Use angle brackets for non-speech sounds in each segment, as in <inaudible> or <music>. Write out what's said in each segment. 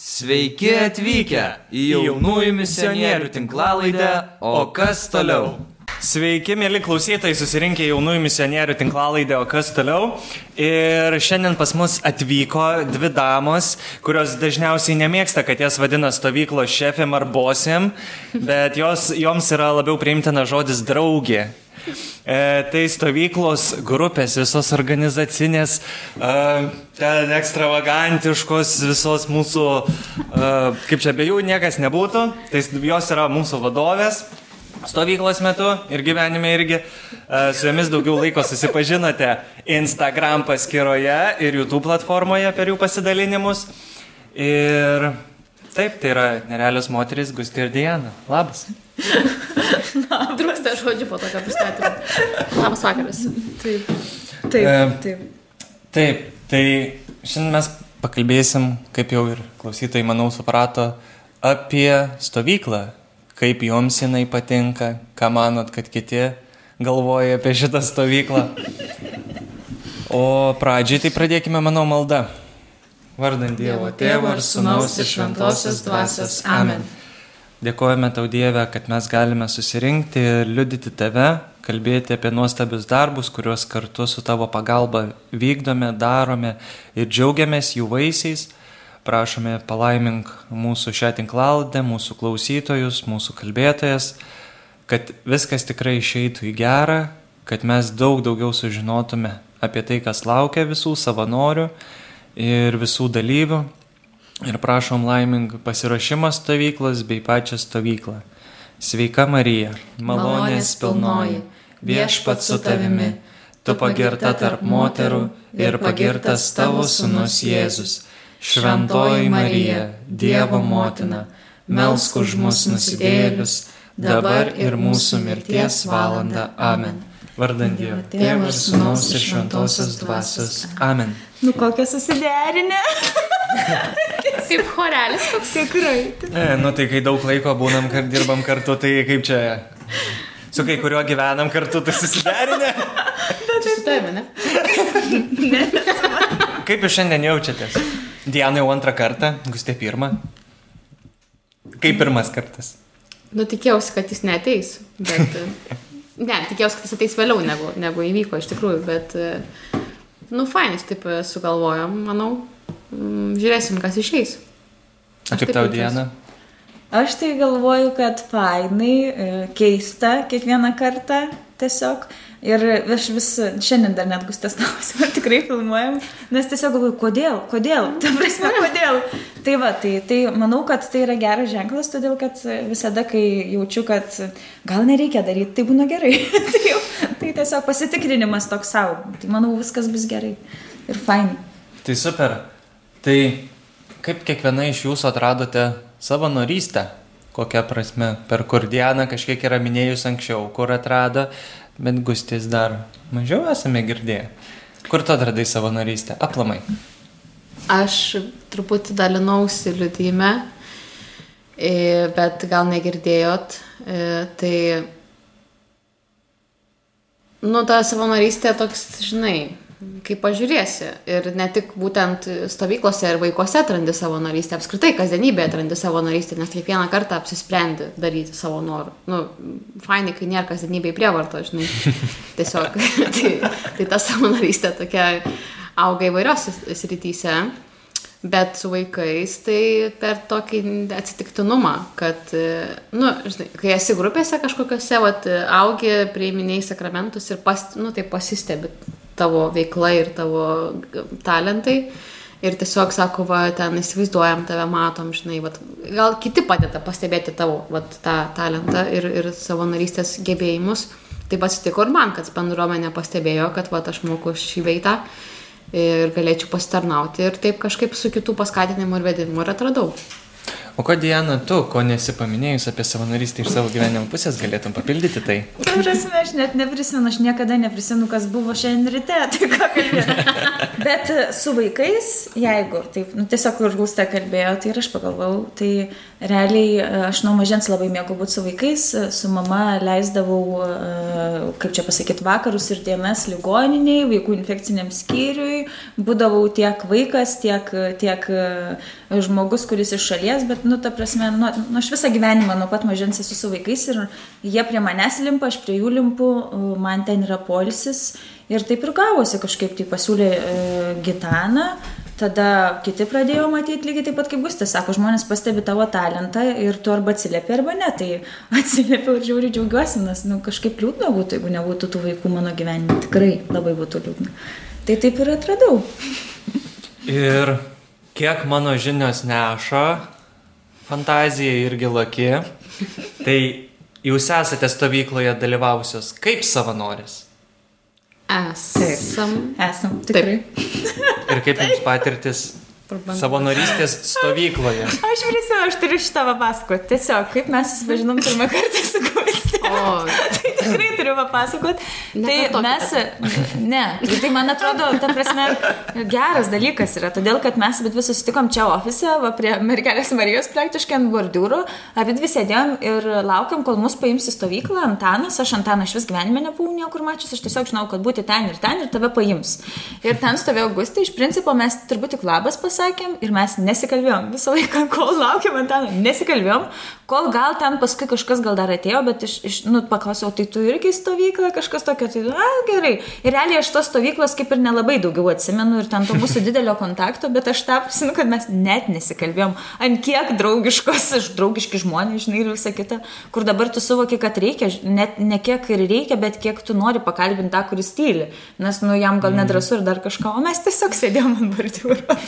Sveiki atvykę į jaunųjų misionierių tinklalaidę, o kas toliau? Sveiki, mėly klausytojai, susirinkę jaunųjų misionierių tinklalaidę, o kas toliau. Ir šiandien pas mus atvyko dvi damos, kurios dažniausiai nemėgsta, kad jas vadina stovyklo šefėm ar bosėm, bet jos, joms yra labiau priimtina žodis draugė. E, tai stovyklos grupės, visos organizacinės, e, ten ekstravagantiškos, visos mūsų, e, kaip čia be jų niekas nebūtų, tai jos yra mūsų vadovės stovyklos metu ir gyvenime irgi. E, su jomis daugiau laiko susipažinote Instagram paskyroje ir YouTube platformoje per jų pasidalinimus. Ir taip, tai yra nerealios moteris Gusti ir Diana. Labas. <laughs> Trūksta žodžių po tokio pristatymo. Labas vakaras. Taip. Taip. Taip. Taip, tai šiandien mes pakalbėsim, kaip jau ir klausytojai, manau, suprato, apie stovyklą, kaip joms jinai patinka, ką manot, kad kiti galvoja apie šitą stovyklą. O pradžiai tai pradėkime, manau, malda. Vardant Dievo Tėvo ir Sūnaus ir Šventosios Dvasios. Amen. Dėkojame tau Dieve, kad mes galime susirinkti ir liudyti tave, kalbėti apie nuostabius darbus, kuriuos kartu su tavo pagalba vykdome, darome ir džiaugiamės jų vaisiais. Prašome palaimink mūsų šią tinklaldę, mūsų klausytojus, mūsų kalbėtojas, kad viskas tikrai išeitų į gerą, kad mes daug daugiau sužinotume apie tai, kas laukia visų savanorių ir visų dalyvių. Ir prašom laiming pasiruošimą stovyklos bei pačią stovyklą. Sveika Marija, malonės pilnoji, viešpat su tavimi, tu pagirta tarp moterų ir pagirtas tavo sunus Jėzus. Šventoji Marija, Dievo motina, melsk už mus nusidėlius, dabar ir mūsų mirties valanda. Amen. Vardant Dievo, Tėvo ir Sūnaus ir Šventosios Dvasios. Amen. Nu kokią susiderinę. <laughs> Kaip chorelis koks. Tikrai. E, nu tai kai daug laiko būnam, kad dirbam kartu, tai kaip čia su kai kuriuo gyvenam kartu, tai susiderinę. Čia su tavimi, <laughs> ne? Kaip jūs šiandien jaučiatės? Diana jau antrą kartą, Gustė pirmą. Kaip pirmas kartas? Nu, tikėjausi, kad jis neteis, bet... <laughs> Ne, tikėjausi, kad jis ateis vėliau negu, negu įvyko iš tikrųjų, bet... Nu, fainis taip sugalvojom, manau. Mm, Žiūrėsim, kas išeis. O kaip tau. Diana? Aš tai galvoju, kad fainai, e, keista kiekvieną kartą tiesiog. Ir aš vis šiandien dar net gustės klausimą, ar tikrai filmuojam, nes tiesiog galvoju, kodėl, kodėl, ta prasme, kodėl. Tai va, tai, tai manau, kad tai yra geras ženklas, todėl kad visada, kai jaučiu, kad gal nereikia daryti, tai būna gerai. <laughs> tai, jau, tai tiesiog pasitikrinimas toks savo. Tai manau, viskas bus gerai ir fainai. Tai super. Tai kaip kiekviena iš jūsų atradote savo norystę? Kokia prasme? Per kur Diana kažkiek yra minėjus anksčiau, kur atrado, bet Gustis dar mažiau esame girdėję. Kur tu atradai savo norystę? Aplamai. Aš truputį dalinausi liudyme, e, bet gal negirdėjot. e, Tai, nu, ta savanorystė toks, žinai, kaip pažiūrėsi. Ir ne tik būtent stovyklose ir vaikuose atrandi savanorystę, apskritai kasdienybėje atrandi savanorystę, nes kiekvieną kartą apsisprendi daryti savo norų. Nu, fainai, kai nėra kasdienybėje prievarto, žinai. <laughs> Tiesiog. <laughs> tai, tai ta savanorystė tokia auga įvairiose srityse. Bet su vaikais tai per tokį atsitiktinumą, kad, e, nu, žinai, kai esi grupėse kažkokiose, vat, augi, prieiminėjai sakramentus ir pas, nu, tai pasistebi tavo veikla ir tavo talentai. Ir tiesiog sako, va, ten įsivaizduojam, tave matom, žinai, vat, gal kiti padeda pastebėti tavo vat, tą talentą ir, ir savo narystės gebėjimus. Taip atsitiko ir man, kad bendruomenė pastebėjo, kad va, aš moku šį veitą ir galėčiau pasitarnauti ir taip kažkaip su kitų paskatinimu ir vedimu ir atradau. O ko Diana, tu, ko nesi paminėjus apie savanorystę iš savo gyvenimo pusės, galėtum papildyti tai? Ta prasme, aš net neprisimenu, aš niekada neprisimenu, kas buvo šiandien ryte, <laughs> tai ką kalbėjau. Bet e, su vaikais, jeigu, taip, nu, tiesiog kur Gustė kalbėjo, tai ir aš pagalvojau, tai realiai e, aš nuo mažens labai mėgau būti su vaikais, e, su mama leisdavau, kaip čia pasakyti, vakarus ir dienas ligoniniai, vaikų infekciniam skyriui, būdavau tiek vaikas, tiek, tiek žmogus, kuris iš šalies, bet, nu, ta prasme, nu, nu, aš visą gyvenimą nuo pat mažens esu su vaikais ir jie prie manęs limpa, aš prie jų limpu, man ten yra polisis ir taip ir gavosi kažkaip, tai pasiūlė e, gitaną. Tada kiti pradėjo matyti lygiai taip pat kaip Gustas, sako, žmonės pastebi tavo talentą ir tu arba atsiliepi, arba ne. Tai <laughs> atsiliepiau ir žiauriai džiaugiuosi, nes nu, kažkaip liūdna būtų, jeigu nebūtų tų vaikų mano gyvenime. Tikrai labai būtų liūdna. Tai taip ir atradau. <laughs> Ir kiek mano žinios neša, fantazija irgi laki, tai jūs esate stovykloje dalyvavusios kaip savanorės. Esam. Esam, tikrai. Taip. Ir kaip jums patirtis savanorystės stovykloje? <laughs> Aš prisimenu, aš turiu šitą papasakoti. Tiesiog, kaip mes susipažinom pirmą kartą su Gusti. O, <laughs> tai tikrai turiu papasakoti. Tai mes, ne, tai, tai man atrodo, ta prasme, geras dalykas yra, todėl kad mes bet visi susitikom čia ofise, va, prie Mergelės Marijos praktiškai ant bordiūrų, abi dvi sėdėjom ir laukiam, kol mus paims į stovyklą Antanas, aš Antaną iš vis gyvenime nebuvau niekur mačius, aš tiesiog žinau, kad būti ten ir ten ir tave paims. Ir ten stovėjo Gusti, iš principo mes turbūt tik labas pasakėme pasakėm ir mes nesikalbėjom. Visą laiką, kol laukėm Antano, nesikalbėjom, kol gal ten paskui kažkas gal dar atėjo, bet iš, iš nu, paklausiau, tai tu irgi stovyklą, kažkas tokio, tai, na, gerai. Ir realiai aš tos stovyklos kaip ir nelabai daugiau atsimenu ir ten to mūsų didelio kontakto, bet aš tą prisimenu, kad mes net nesikalbėjom. Ant kiek draugiškos, draugiški žmonės, žinai, ir visa kita, kur dabar tu suvoki, kad reikia, net ne kiek ir reikia, bet kiek tu nori pakalbinti tą, kuris tyli. Nes, nu, jam gal nedrasu ir dar kažką, o mes tiesiog sėdėjom ant bordiūro.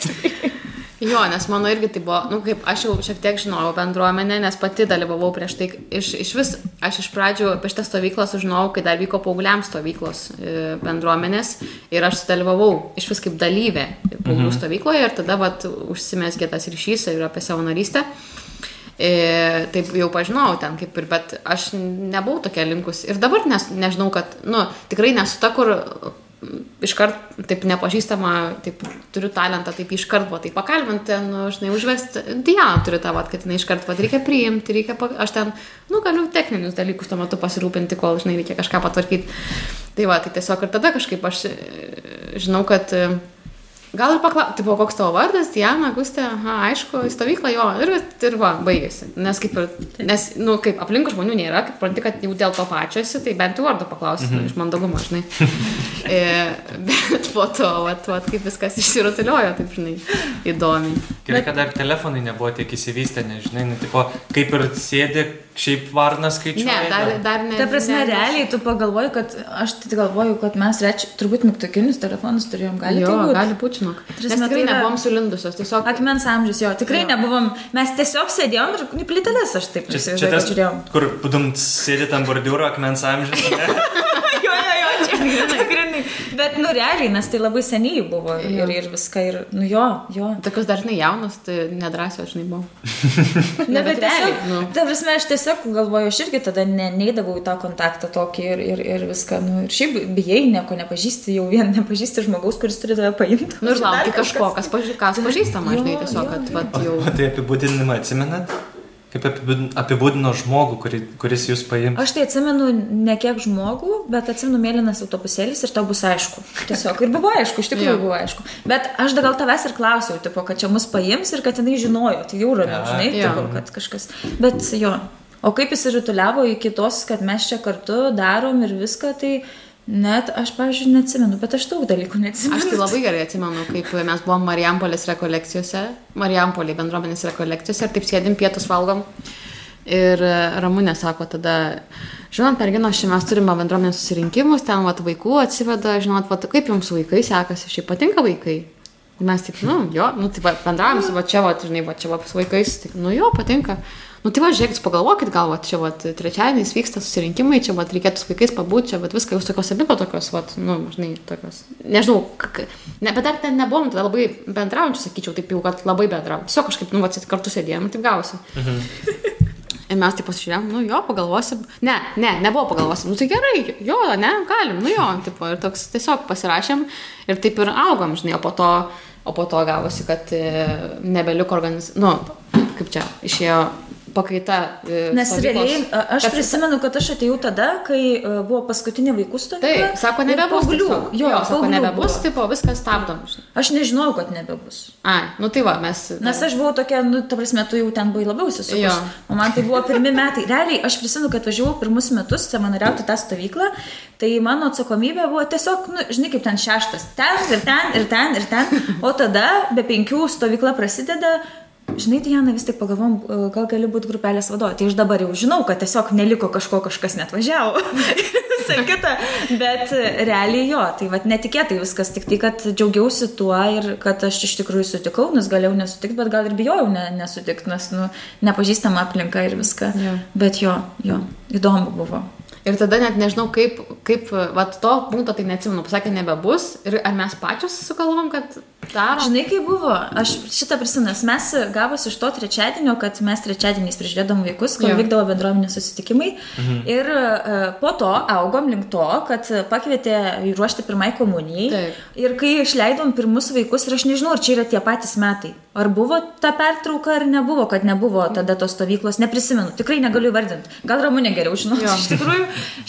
Jo, nes mano irgi tai buvo, nu kaip aš jau šiek tiek žinojau bendruomenę, nes pati dalyvavau prieš tai, iš, iš vis, aš iš pradžių apie šitą stovyklą sužinojau, kai dar vyko paaugliams stovyklos e, bendruomenės ir aš dalyvavau iš vis kaip dalyvė paauglių mhm. stovykloje ir tada vat užsimesgė tas ryšys ir apie savanorystę. E, taip jau pažinojau ten kaip ir, bet aš nebuvau tokia linkus. Ir dabar nes, nežinau, kad, nu, tikrai nesu ta, kur iškart taip nepažįstama, taip turiu talentą, taip iškart buvo, taip pakalbinti, nu, žinai, užvesti, Diana turi tą, vat, kad jinai iškart, vat, reikia priimti, reikia, pa... aš ten, nu, galiu techninius dalykus tuo metu pasirūpinti, kol, žinai, reikia kažką patvarkyti. Tai va, tai tiesiog ir tada kažkaip aš e, žinau, kad Gal ir paklausti, tipo, koks tavo vardas, Diana, Gustė, aha, aišku, į stovyklą jo, ir, ir va, baigėsi. Nes kaip ir, nes, nu, kaip aplinkų žmonių nėra, kaip pranti, kad jau dėl to pačio esi, tai bent jau vardą paklausti, mm -hmm. iš mandagumo, žinai. <laughs> e, bet po to, va, va, kaip viskas išsirutuliojo, taip, žinai, įdomiai. Gerai, bet... kad dar telefonai nebuvo tiek įsivystę, nežinai, nu, tipo, kaip ir sėdi Šiaip varnas skaičiuoja. Ne, dar, dar ne. Ta prasme, ne, realiai tu pagalvoji, kad aš tai galvoju, kad mes rečiai, turbūt mygtukinius telefonus turėjom, gali jo, tai būt. gali būti, žinok. Mes tikrai tai nebuvom sulindusios, tiesiog. Akmens amžius, jo, tikrai jo. nebuvom. Mes tiesiog sėdėjom ir plytelės aš taip čia, čia tas, žiūrėjom. Kur, būtum, sėdėt ant bordiūro akmens amžius. <laughs> čia grinai. <laughs> Bet, nu, realiai, nes tai labai seniai buvo ir, ir viską, ir, nu, jo, jo. Tokios dažnai jaunos, tai nedrasios, žinai, buvo. <laughs> ne, bet realiai. Nu. Ta prasme, aš tiesiog galvoju, aš irgi tada ne, neįdavau į tą kontaktą tokį ir, ir, ir viską, nu, ir šiaip bijai, nieko nepažįsti, jau vien nepažįsti žmogaus, kuris turi tave paimti. Nu, ir lauki kažko, kas, paži kas pažįstama, žinai, tiesiog, kad, vat, jau. O tai apibūdinimą atsimenat? Kaip apibūdino žmogų, kuri, kuris jūs paimė? Aš tai atsimenu ne kiek žmogų, bet atsimenu mėlynas autobusėlis ir tau bus aišku. Tiesiog ir buvo aišku, iš tikrųjų buvo aišku. Bet aš gal tavęs ir klausiau, tipo, kad čia mus paims ir kad jinai žinojo, tai jau ramiau, žinai, tipo, kad kažkas. Bet jo. O kaip jis rutuliavo iki tos, kad mes čia kartu darom ir viską, tai Net aš, pavyzdžiui, neatsimenu, bet aš daug dalykų neatsimenu. Aš tai labai gerai atsimenu, kaip mes buvom Marijampolės rekolekcijose, Marijampolė bendruomenės rekolekcijose ir taip sėdim, pietus valgom. Ir Ramūnė sako tada, žinot, merginos, šiandien mes turime bendruomenės susirinkimus, ten vat, vaikų atsiveda, žinot, vat, kaip jums vaikai sekasi, šiaip patinka vaikai. Mes taip, nu, jo, nu, tai bendravom su va čia, va, žinai, va čia, va, su vaikais, tai, nu, jo, patinka. Nu, tai va, žiūrėkit, pagalvokit, gal, va, čia, va, trečiadieniais vyksta susirinkimai, čia, va, reikėtų su vaikais pabūti, čia, va, viską, jūs tokios abi, va, tokios, va, nu, žinai, tokios. Nežinau, ne, bet dar ten nebuvom tada labai bendraujančių, sakyčiau, taip jau, kad labai bendravom. Tiesiog kažkaip, nu, va, kartu sėdėjom, taip gausi. Ir mes taip pasižiūrėjom, nu jo, pagalvosim. Ne, ne, nebuvo pagalvosim. Nu tai gerai, jo, ne, galim, nu jo, tipo, ir toks tiesiog pasirašėm ir taip ir augom, žinai, o po to, o po to gavosi, kad e, nebeliko organizacijos, nu, kaip čia, išėjo pakaita. e, Nes stovyklos. realiai a, aš Kad- prisimenu, kad aš atėjau tada, kai e, buvo paskutinė vaikų stovykla. Taip, sako, nebebus. paauglių. Jo, jo sako, nebebus, buvo. tipo, viskas stabdom. Aš nežinojau, kad nebebus. Ai, nu tai va, mes. Nes aš buvau tokia, nu, ta prasme, tu jau ten buvai labiau įsisukus. O man tai buvo pirmi metai. Realiai, aš prisimenu, kad važiavau pirmus metus savanoriauti tą stovyklą, tai mano atsakomybė buvo tiesiog, nu, žinai, kaip ten šeštas. Ten ir ten ir ten ir ten. O tada be penkių stovykla prasideda. Žinai, Diana, vis tik pagalvom, e, gal gali būti grupelės vadovė. Tai aš dabar jau žinau, kad tiesiog neliko kažko, kažkas net važiavo. <laughs> Visą kitą. Bet e, realiai jo, tai vad netikėtai viskas, tik tai, kad džiaugiausi tuo ir kad aš iš tikrųjų sutikau, nes galėjau nesutikti, bet gal ir bijojau ne, nesutikti, nes, nu, nepažįstama aplinka ir viską. Jo. Bet jo, jo, įdomu buvo. Ir tada net nežinau, kaip, kaip va, to punkto tai neatsimenu, pasakė, nebebus. Ir ar mes pačios sugalvom, kad darom? Žinai, kaip buvo, aš šitą prisimenu, mes gavus iš to trečiadienio, kad mes trečiadieniais prižiūrėdom vaikus, Jo. vykdavo bendruomenės susitikimai. Mhm. Ir uh, po to augom link to, kad pakvietė ruošti pirmai komunijai. Taip. Ir kai išleidom pirmus vaikus, ir aš nežinau, ar čia yra tie patys metai. Ar buvo ta pertrauka, ar nebuvo, kad nebuvo tada tos stovyklos, neprisimenu, tikrai negaliu įvardinti. Gal Ramūnė geriau žino iš tikrųjų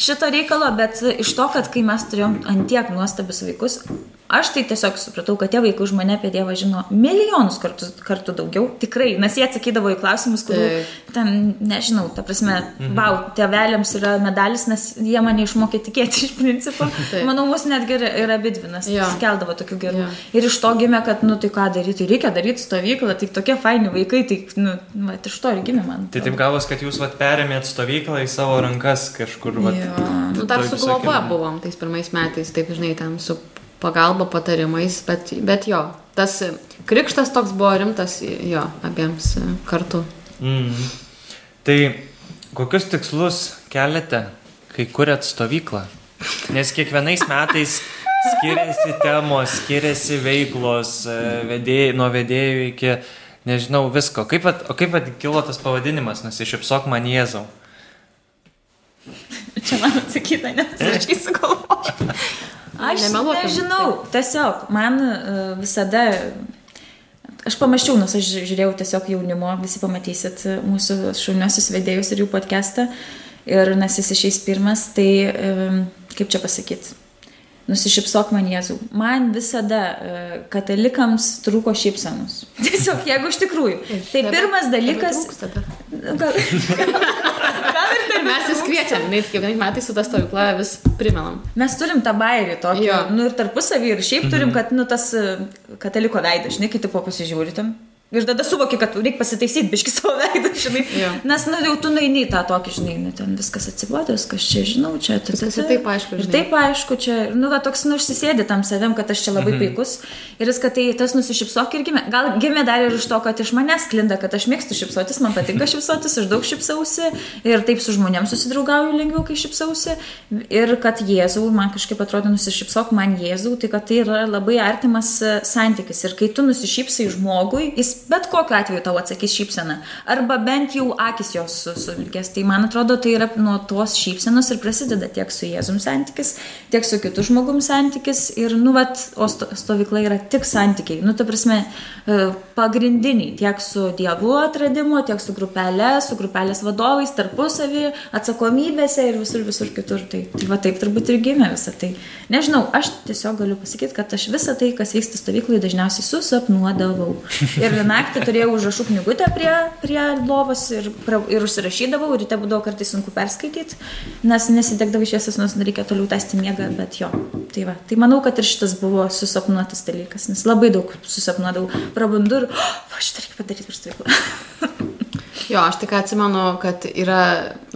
šito reikalo, bet iš to, kad kai mes turėjom antiek nuostabius vaikus, aš tai tiesiog supratau, kad tie vaikai už mane apie Dievą žino milijonus kartų, kartų daugiau. Tikrai, nes jie atsakydavo į klausimus, kurių Taip. ten, nežinau, ta prasme, mhm. wow, tėveliams yra medalis, nes jie mane išmokė tikėti iš principo. <laughs> Taip. Manau, mus netgi ir abidvinas Jo. keldavo tokių gerų. Jo. Ir iš to gimė, kad, nu tai ką daryti, reikia daryti stovyklą, tai tokie faini vaikai, tai, nu, va, iš to ir gimė man. Tai taip gavos, kad jūs vat, perėmėt stovyklą į savo rankas kažkur. Vat, Jo. Nu, dar su globa buvom tais pirmais metais, taip žinai, ten su pagalba, patarimais, bet, bet jo, tas krikštas toks buvo rimtas, jo, abiems kartu. Mm. Tai kokius tikslus keliate, kai kuriat stovyklą? Nes kiekvienais metais skiriasi temos, skiriasi veiklos, e, vedėjai, nuo vedėjų iki, nežinau, visko. Kaip, at, o kaip at kilo tas pavadinimas, nusišypsok man Jėzau? Čia man atsakyta, nes aš jį sugalvoju. Aš Nemeluokim. nežinau, tiesiog man e, visada, aš pamačiau, nes aš žiūrėjau tiesiog jaunimo, visi pamatysit mūsų šauniosius vedėjus ir jų podcastą. Ir nes jis išeis pirmas, tai e, kaip čia pasakyti, nusišypsok man Jėzau. Man visada e, katalikams trūko šypsenos. <laughs> Tiesiog, jeigu iš tikrųjų. Tai pirmas dalykas. gal <laughs> ir mes vis kviečiam, net kiekvienais metais su ta stovykla vis primenam. Mes turim tą bairį tokį, Jo. nu ir tarpusavį, ir šiaip turim, kad, nu, tas e, kataliko veidas, žinai, kai tipo pasižiūritam. Ir tada suvoki, kad reikia pasitaisyti biški savo veidą, žinai. Jo. Nes, nu, jau tu nueini į tą tokį, žinai, nu, ten viskas atsibodęs, kas čia, žinau, čia. ta- ta- Viskas ir ta. taip aišku, Ir žinai. taip aišku, čia, nu, va, toks, nu, užsisėdi tam savim, kad aš čia labai mhm. puikus. Ir viską tai tas nusišypsok ir gimė. Gal gimė dar ir iš to, kad iš manęs klinda, kad aš mėgstu šypsotis, man patinka šypsotis, aš daug šypsausi ir taip su žmonėms susidraugauju lengviau, kai šypsausi. Ir kad Jėzau, man kažkaip atrodo, nusišypsok man Jėzau, tai kad tai yra labai artimas e, santykis. Ir kai tu nusišypsai žmogui, jis bet kokiu atveju tau atsakys šypseną. Arba bent jau akis jos su- suvilkės. Tai man atrodo, tai yra nuo tos šypsenos ir prasideda tiek su Jėzum santykis, tiek su kitu žmogum santykis. Ir, nu, vat, o sto- stovykla yra tik santykiai. Nu, ta prasme, e, pagrindiniai. Tiek su Dievu atradimu, tiek su grupelė, su grupelės vadovais, tarpusavį, atsakomybėse ir visur, visur kitur. Tai, tai va taip turbūt ir gimė visą tai. Nežinau, aš tiesiog galiu pasakyti, kad aš visą tai, kas vyksta stovyklai, dažniausiai susapnuodavau. Ir naktį turėjau užrašų knygutę prie, prie lovos ir, ir užsirašydavau, ir ryte būdavo kartais sunku perskaityti, nes nesidegdavai šviesas, nors reikia toliau tęsti miegą, bet jo. Tai, va. tai manau, kad ir šitas buvo susapnuotas dalykas, nes labai daug susapnuodavau. Prabundu ir, oh, va, šitą reikia padaryti per stovyklą. <laughs> Jo, aš tik atsimenu, kad yra,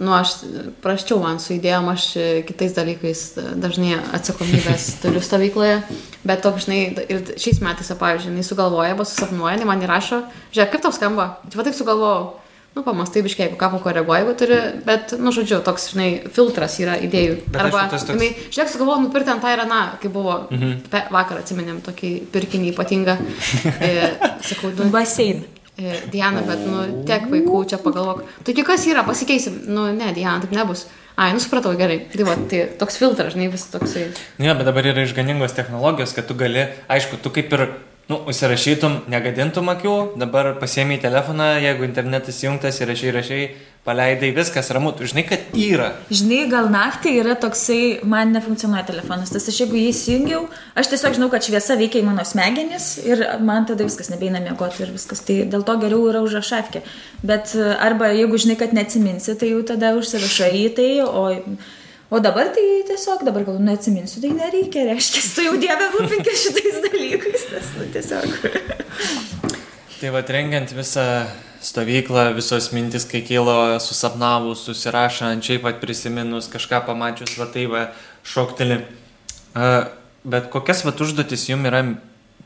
nu, aš praščiau man su idėjom, aš kitais dalykais dažnai atsakomybės <laughs> turiu stovykloje. Bet toks, žinai, ir šiais metais, pavyzdžiui, jinai sugalvoja, arba susapnuoja, jinai man įrašo, žiūrėk, kaip tau skamba, čia va taip sugalvojau. Nu, pamastai biškiai, jeigu ką pakoreguoji, jeigu turi, bet, nu, žodžiu, toks, žinai, filtras yra idėjų. Bet Arba, toks- jinai, žiūrėk, sugalvojau nupirkti ant tą ir aną, kai buvo, mhm. pe, vakar atsiminėm tokį pirkinį ypatingą. <laughs> E, sakau, nu, Baseiną. E, Diana, bet, nu, tiek vaikų čia pagalvok. Taigi kas yra, pasikeisim. Nu, ne, Diana, taip nebus. Ai, nu, supratau, gerai. Tai va, tai toks filtras, žinai, vis toksai. Nu Jo, bet dabar yra išganingos technologijos, kad tu gali, aišku, tu kaip ir, nu, užsirašytum, negadintum akių, dabar pasiemi telefoną, jeigu internetas įjungtas, įrašai, įrašai, paleidai, viskas ramu, tu žinai, kad yra. Žinai, gal naktį yra toksai, man nefunkcionuoja telefonas, tas aš jeigu jį įsijungiau, aš tiesiog žinau, kad šviesa veikia į mano smegenis ir man tada viskas nebeina miegoti ir viskas. Tai dėl to geriau yra užrašafkė. Bet arba jeigu žinai, kad neatsiminsi, tai jau tada užsirašai į tai, o, o dabar tai tiesiog, dabar gal neatsiminsiu, tai nereikia, reiškia, tu jau dievę rūpinkė šitais dalykais, nes nu, tiesiog. Tai va, rengiant visą stovyklą, visos mintis, kai kilo susapnavus, susirašant, šiaip pat prisiminus, kažką pamačius, va tai va, šokteli. Bet kokias va užduotis jums yra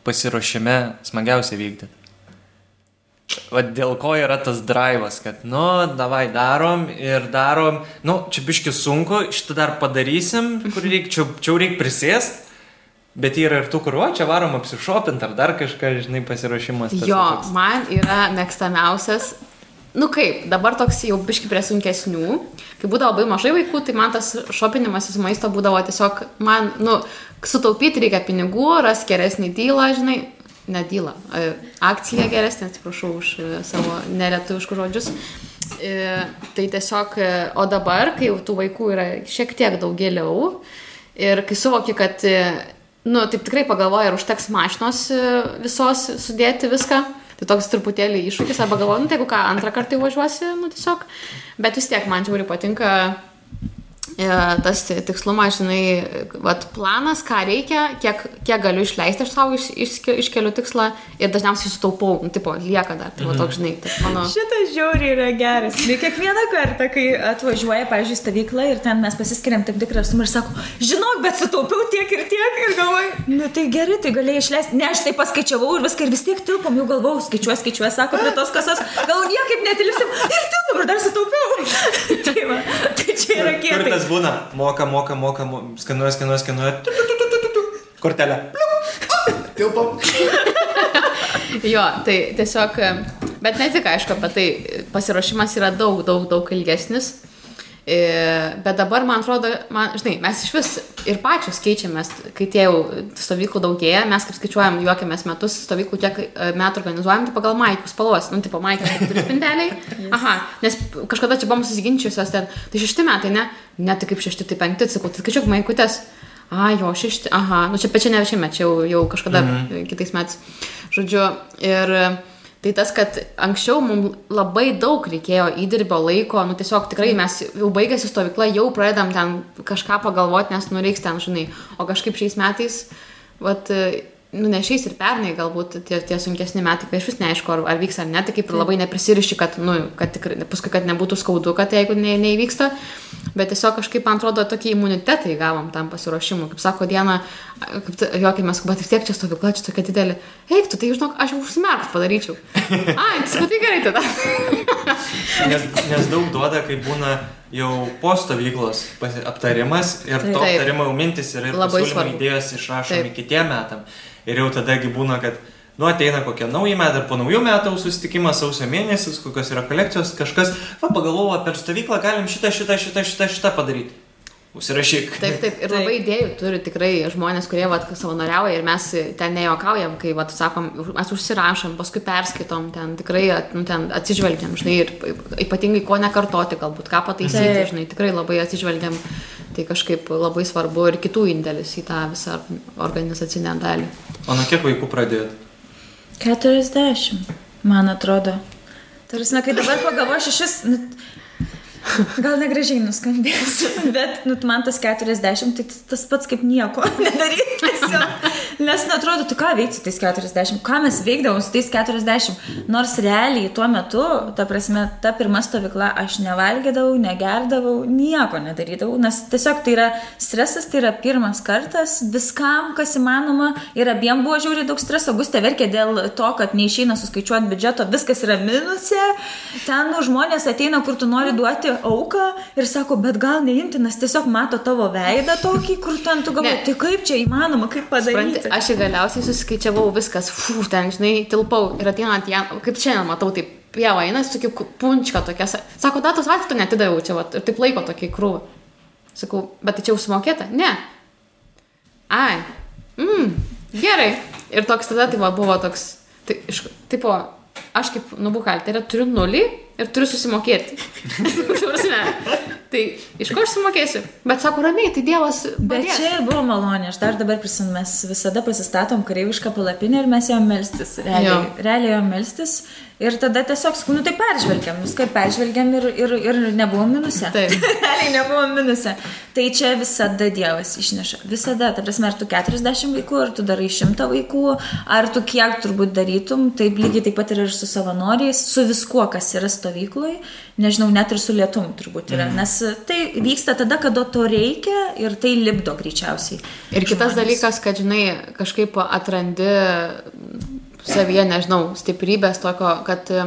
pasiruošime smagiausia vykdyti? Va dėl ko yra tas drivas, kad, nu, davai darom ir darom, nu, čia biški sunku, šitą dar padarysim, kur reikia, čia, čia reikia prisėst, bet yra ir tų, kur, o, čia varom apsišopint ar dar kažką, žinai, pasiruošimas. Jo, va toks. man yra mėgstamiausias. Nu kaip, dabar toks jau biški prie sunkesnių. Kai būdavo labai mažai vaikų, tai man tas šopinimasis maisto būdavo tiesiog, man, nu, sutaupyti reikia pinigų, ras geresnį dylą, žinai, ne dylą, e, akciją geresnę, atsiprašau už e, savo nelietuviškus žodžius. E, Tai tiesiog, o dabar, kai jau tų vaikų yra šiek tiek daugėliau ir kai suvoki, kad, nu, taip tikrai pagalvoja, ar užteks mašinos visos sudėti viską, tai toks truputėlį iššūkis, arba galvoju, nu, tai jeigu ką, antrą kartą jau važiuosi, nu, tiesiog, bet vis tiek man žiauriai patinka tas tikslumas, žinai, vat, planas, ką reikia, kiek, kiek galiu išleisti aš savo iš, iš, iškeliu tikslą ir dažniausiai sutaupau, nu, tipo, lieka dar, tai va toks, žinai, tai mano... Šitas žiauriai yra geras. Ir kiekvieną kartą, kai atvažiuoja, pavyzdžiui, stovykla ir ten mes pasiskiriam tam tikrą sumą ir sako, žinok, bet sutaupiau tiek ir tiek ir galvoju, nu tai gerai, tai galėjai išleisti. Ne, aš tai paskaičiavau ir viską ir vis tiek tilpom, jau galvojau, skaičiuoju, skaičiuoju, sako prie tos kasos, gal niekaip netilpsim ir tilpom ir dar sutaupiau. <laughs> tai, va, tai čia yra Kur tas būna? Moka, moka, moka, mo- skanuoja, skanuoja, skanuoja. Kortelę. Tilpam. Jo, tai tiesiog, bet ne tik aišku apie tai, pasiruošimas yra daug, daug, daug ilgesnis. E, Bet dabar, man atrodo, man, žinai, mes iš vis ir pačios keičiamės, kai tie jau stovyklų daugėja, mes kaip skaičiuojam, juokiamės metus, stovyklų tiek e, metų organizuojam, tai pagal maikų spalvos, nu, tipo maikų, keturi spinteliai. <laughs> Aha, nes kažkada čia buvom susiginčiusios ten, tai šešti metai, ne, ne tai kaip šešti, tai penkti, sakau, tai skaičiuok maikutės. A, jo, šešti, aha, nu čia pečia ne šiemet, čia jau, jau kažkada mhm. kitais metais. Žodžiu, ir tai tas, kad anksčiau mums labai daug reikėjo įdirbio laiko, nu tiesiog tikrai mes jau baigėsi stovykla, jau pradedam ten kažką pagalvoti, nes nu reiks ten, žinai, o kažkaip šiais metais, vat, nu ne šiais ir pernai galbūt tie, tie sunkesni metai, kai iš vis neaišku, ar, ar vyks ar ne, tai kaip ir labai neprisiriši, kad, nu, kad tikrai, paskui, kad nebūtų skaudu, kad jeigu ne, neįvyksta, bet tiesiog kažkaip, man atrodo, tokį imunitetą įgavom tam pasiruošimui. Kaip sako Diena, kaip juokimės, bet vis tiek čia stovykla, čia tokia didelė. Eik, tu tai žinok, aš jau užsimerkus padaryčiau. <laughs> Ai, tai gerai tada. Nes, nes daug duoda, kai būna jau po stovyklos aptarimas ir to Taip. aptarimo jau mintis ir pasiūlymai idėjos išrašomi Taip. kitiem metam. Ir jau tadagi būna, kad, nu, ateina kokie nauji metai ir po naujų metų susitikimas sausio mėnesis, kokios yra kolekcijos, kažkas, va, pagalvojo, per stovyklą galim šitą, šitą, šitą, šitą, šitą padaryti. Užsirašyk. Taip, taip. Ir labai idėjų turi tikrai žmonės, kurie vat, savanoriauja ir mes ten nejuokaujam, kai vat, sakom, mes užsirašom, paskui perskaitom, ten tikrai nu, ten atsižvelgiam, žinai, ir ypatingai ko nekartoti, galbūt ką pataisyti, Taip. žinai, tikrai labai atsižvelgiam. Tai kažkaip labai svarbu ir kitų indėlis į tą visą organizacinę dalį. O nuo kiek vaikų pradėjot? 40, man atrodo. Tarsi, kai dabar pagalvoju, vis... Nu, gal negražiai nuskambės, <laughs> bet nu, man tas 40 tai tas pats kaip nieko <laughs> nedaryti. Nes netrodo, tu ką veiksi tais 40, ką mes veikdavom su tais 40. Nors realiai tuo metu, ta prasme, ta pirma stovykla, aš nevalgydavau, negerdavau, nieko nedarydavau, nes tiesiog tai yra stresas, tai yra pirmas kartas, viskam, kas įmanoma, ir abiem buvo žiauriai daug streso, Gustė verkė dėl to, kad neišeina suskaičiuoti biudžeto, viskas yra minuse, ten nu, žmonės ateina, kur tu nori duoti auką ir sako, bet gal neimti, nes tiesiog mato tavo veidą tokį, kur ten tu galvoji, tai kaip čia įmanoma, kaip padaryti. aš į galiausiai suskaičiavau viskas, fu, ten, žinai, tilpau ir ateinant jam, kaip šiandien matau, taip pieva eina, su tokia punčka tokia, sa- sako, datos vaistų netidaviau čia, vat, ir taip laiko tokį krūvą. Sakau, bet tai čia jau sumokėta? Ne. Ai, mm, gerai. Ir toks tada tai va, buvo toks, tai, iš, tipo, aš kaip nubuhalterė turiu nulį ir turiu susimokėti. <laughs> Tai iš ko aš sumokėsiu? Bet sako, ramiai, tai Dievas. Bet padės. čia buvo malonė, aš dar dabar prisimenu, mes visada pasistatom kareivišką palapinę ir mes ėjom melstis, realiai, Jo. realiai ėjom melstis ir tada tiesiog, nu tai peržvelgiam, viską peržvelgiam ir, ir, ir nebuvom minuse. Taip. <laughs> realiai nebuvom minuse. Tai čia visada Dievas išneša, visada, ta prasme, ar tu 40 vaikų, ar tu darai 100 vaikų, ar tu kiek turbūt darytum, taip lygiai taip pat ir su savanoriais, su viskuo, kas yra stovykloj, nežinau, net ir su lietum turbūt yra, nes tai vyksta tada, kada to reikia ir tai lipdo greičiausiai. Ir kitas žmones. dalykas, kad, žinai, kažkaip atrandi savyje, nežinau, stiprybės tokio, kad e,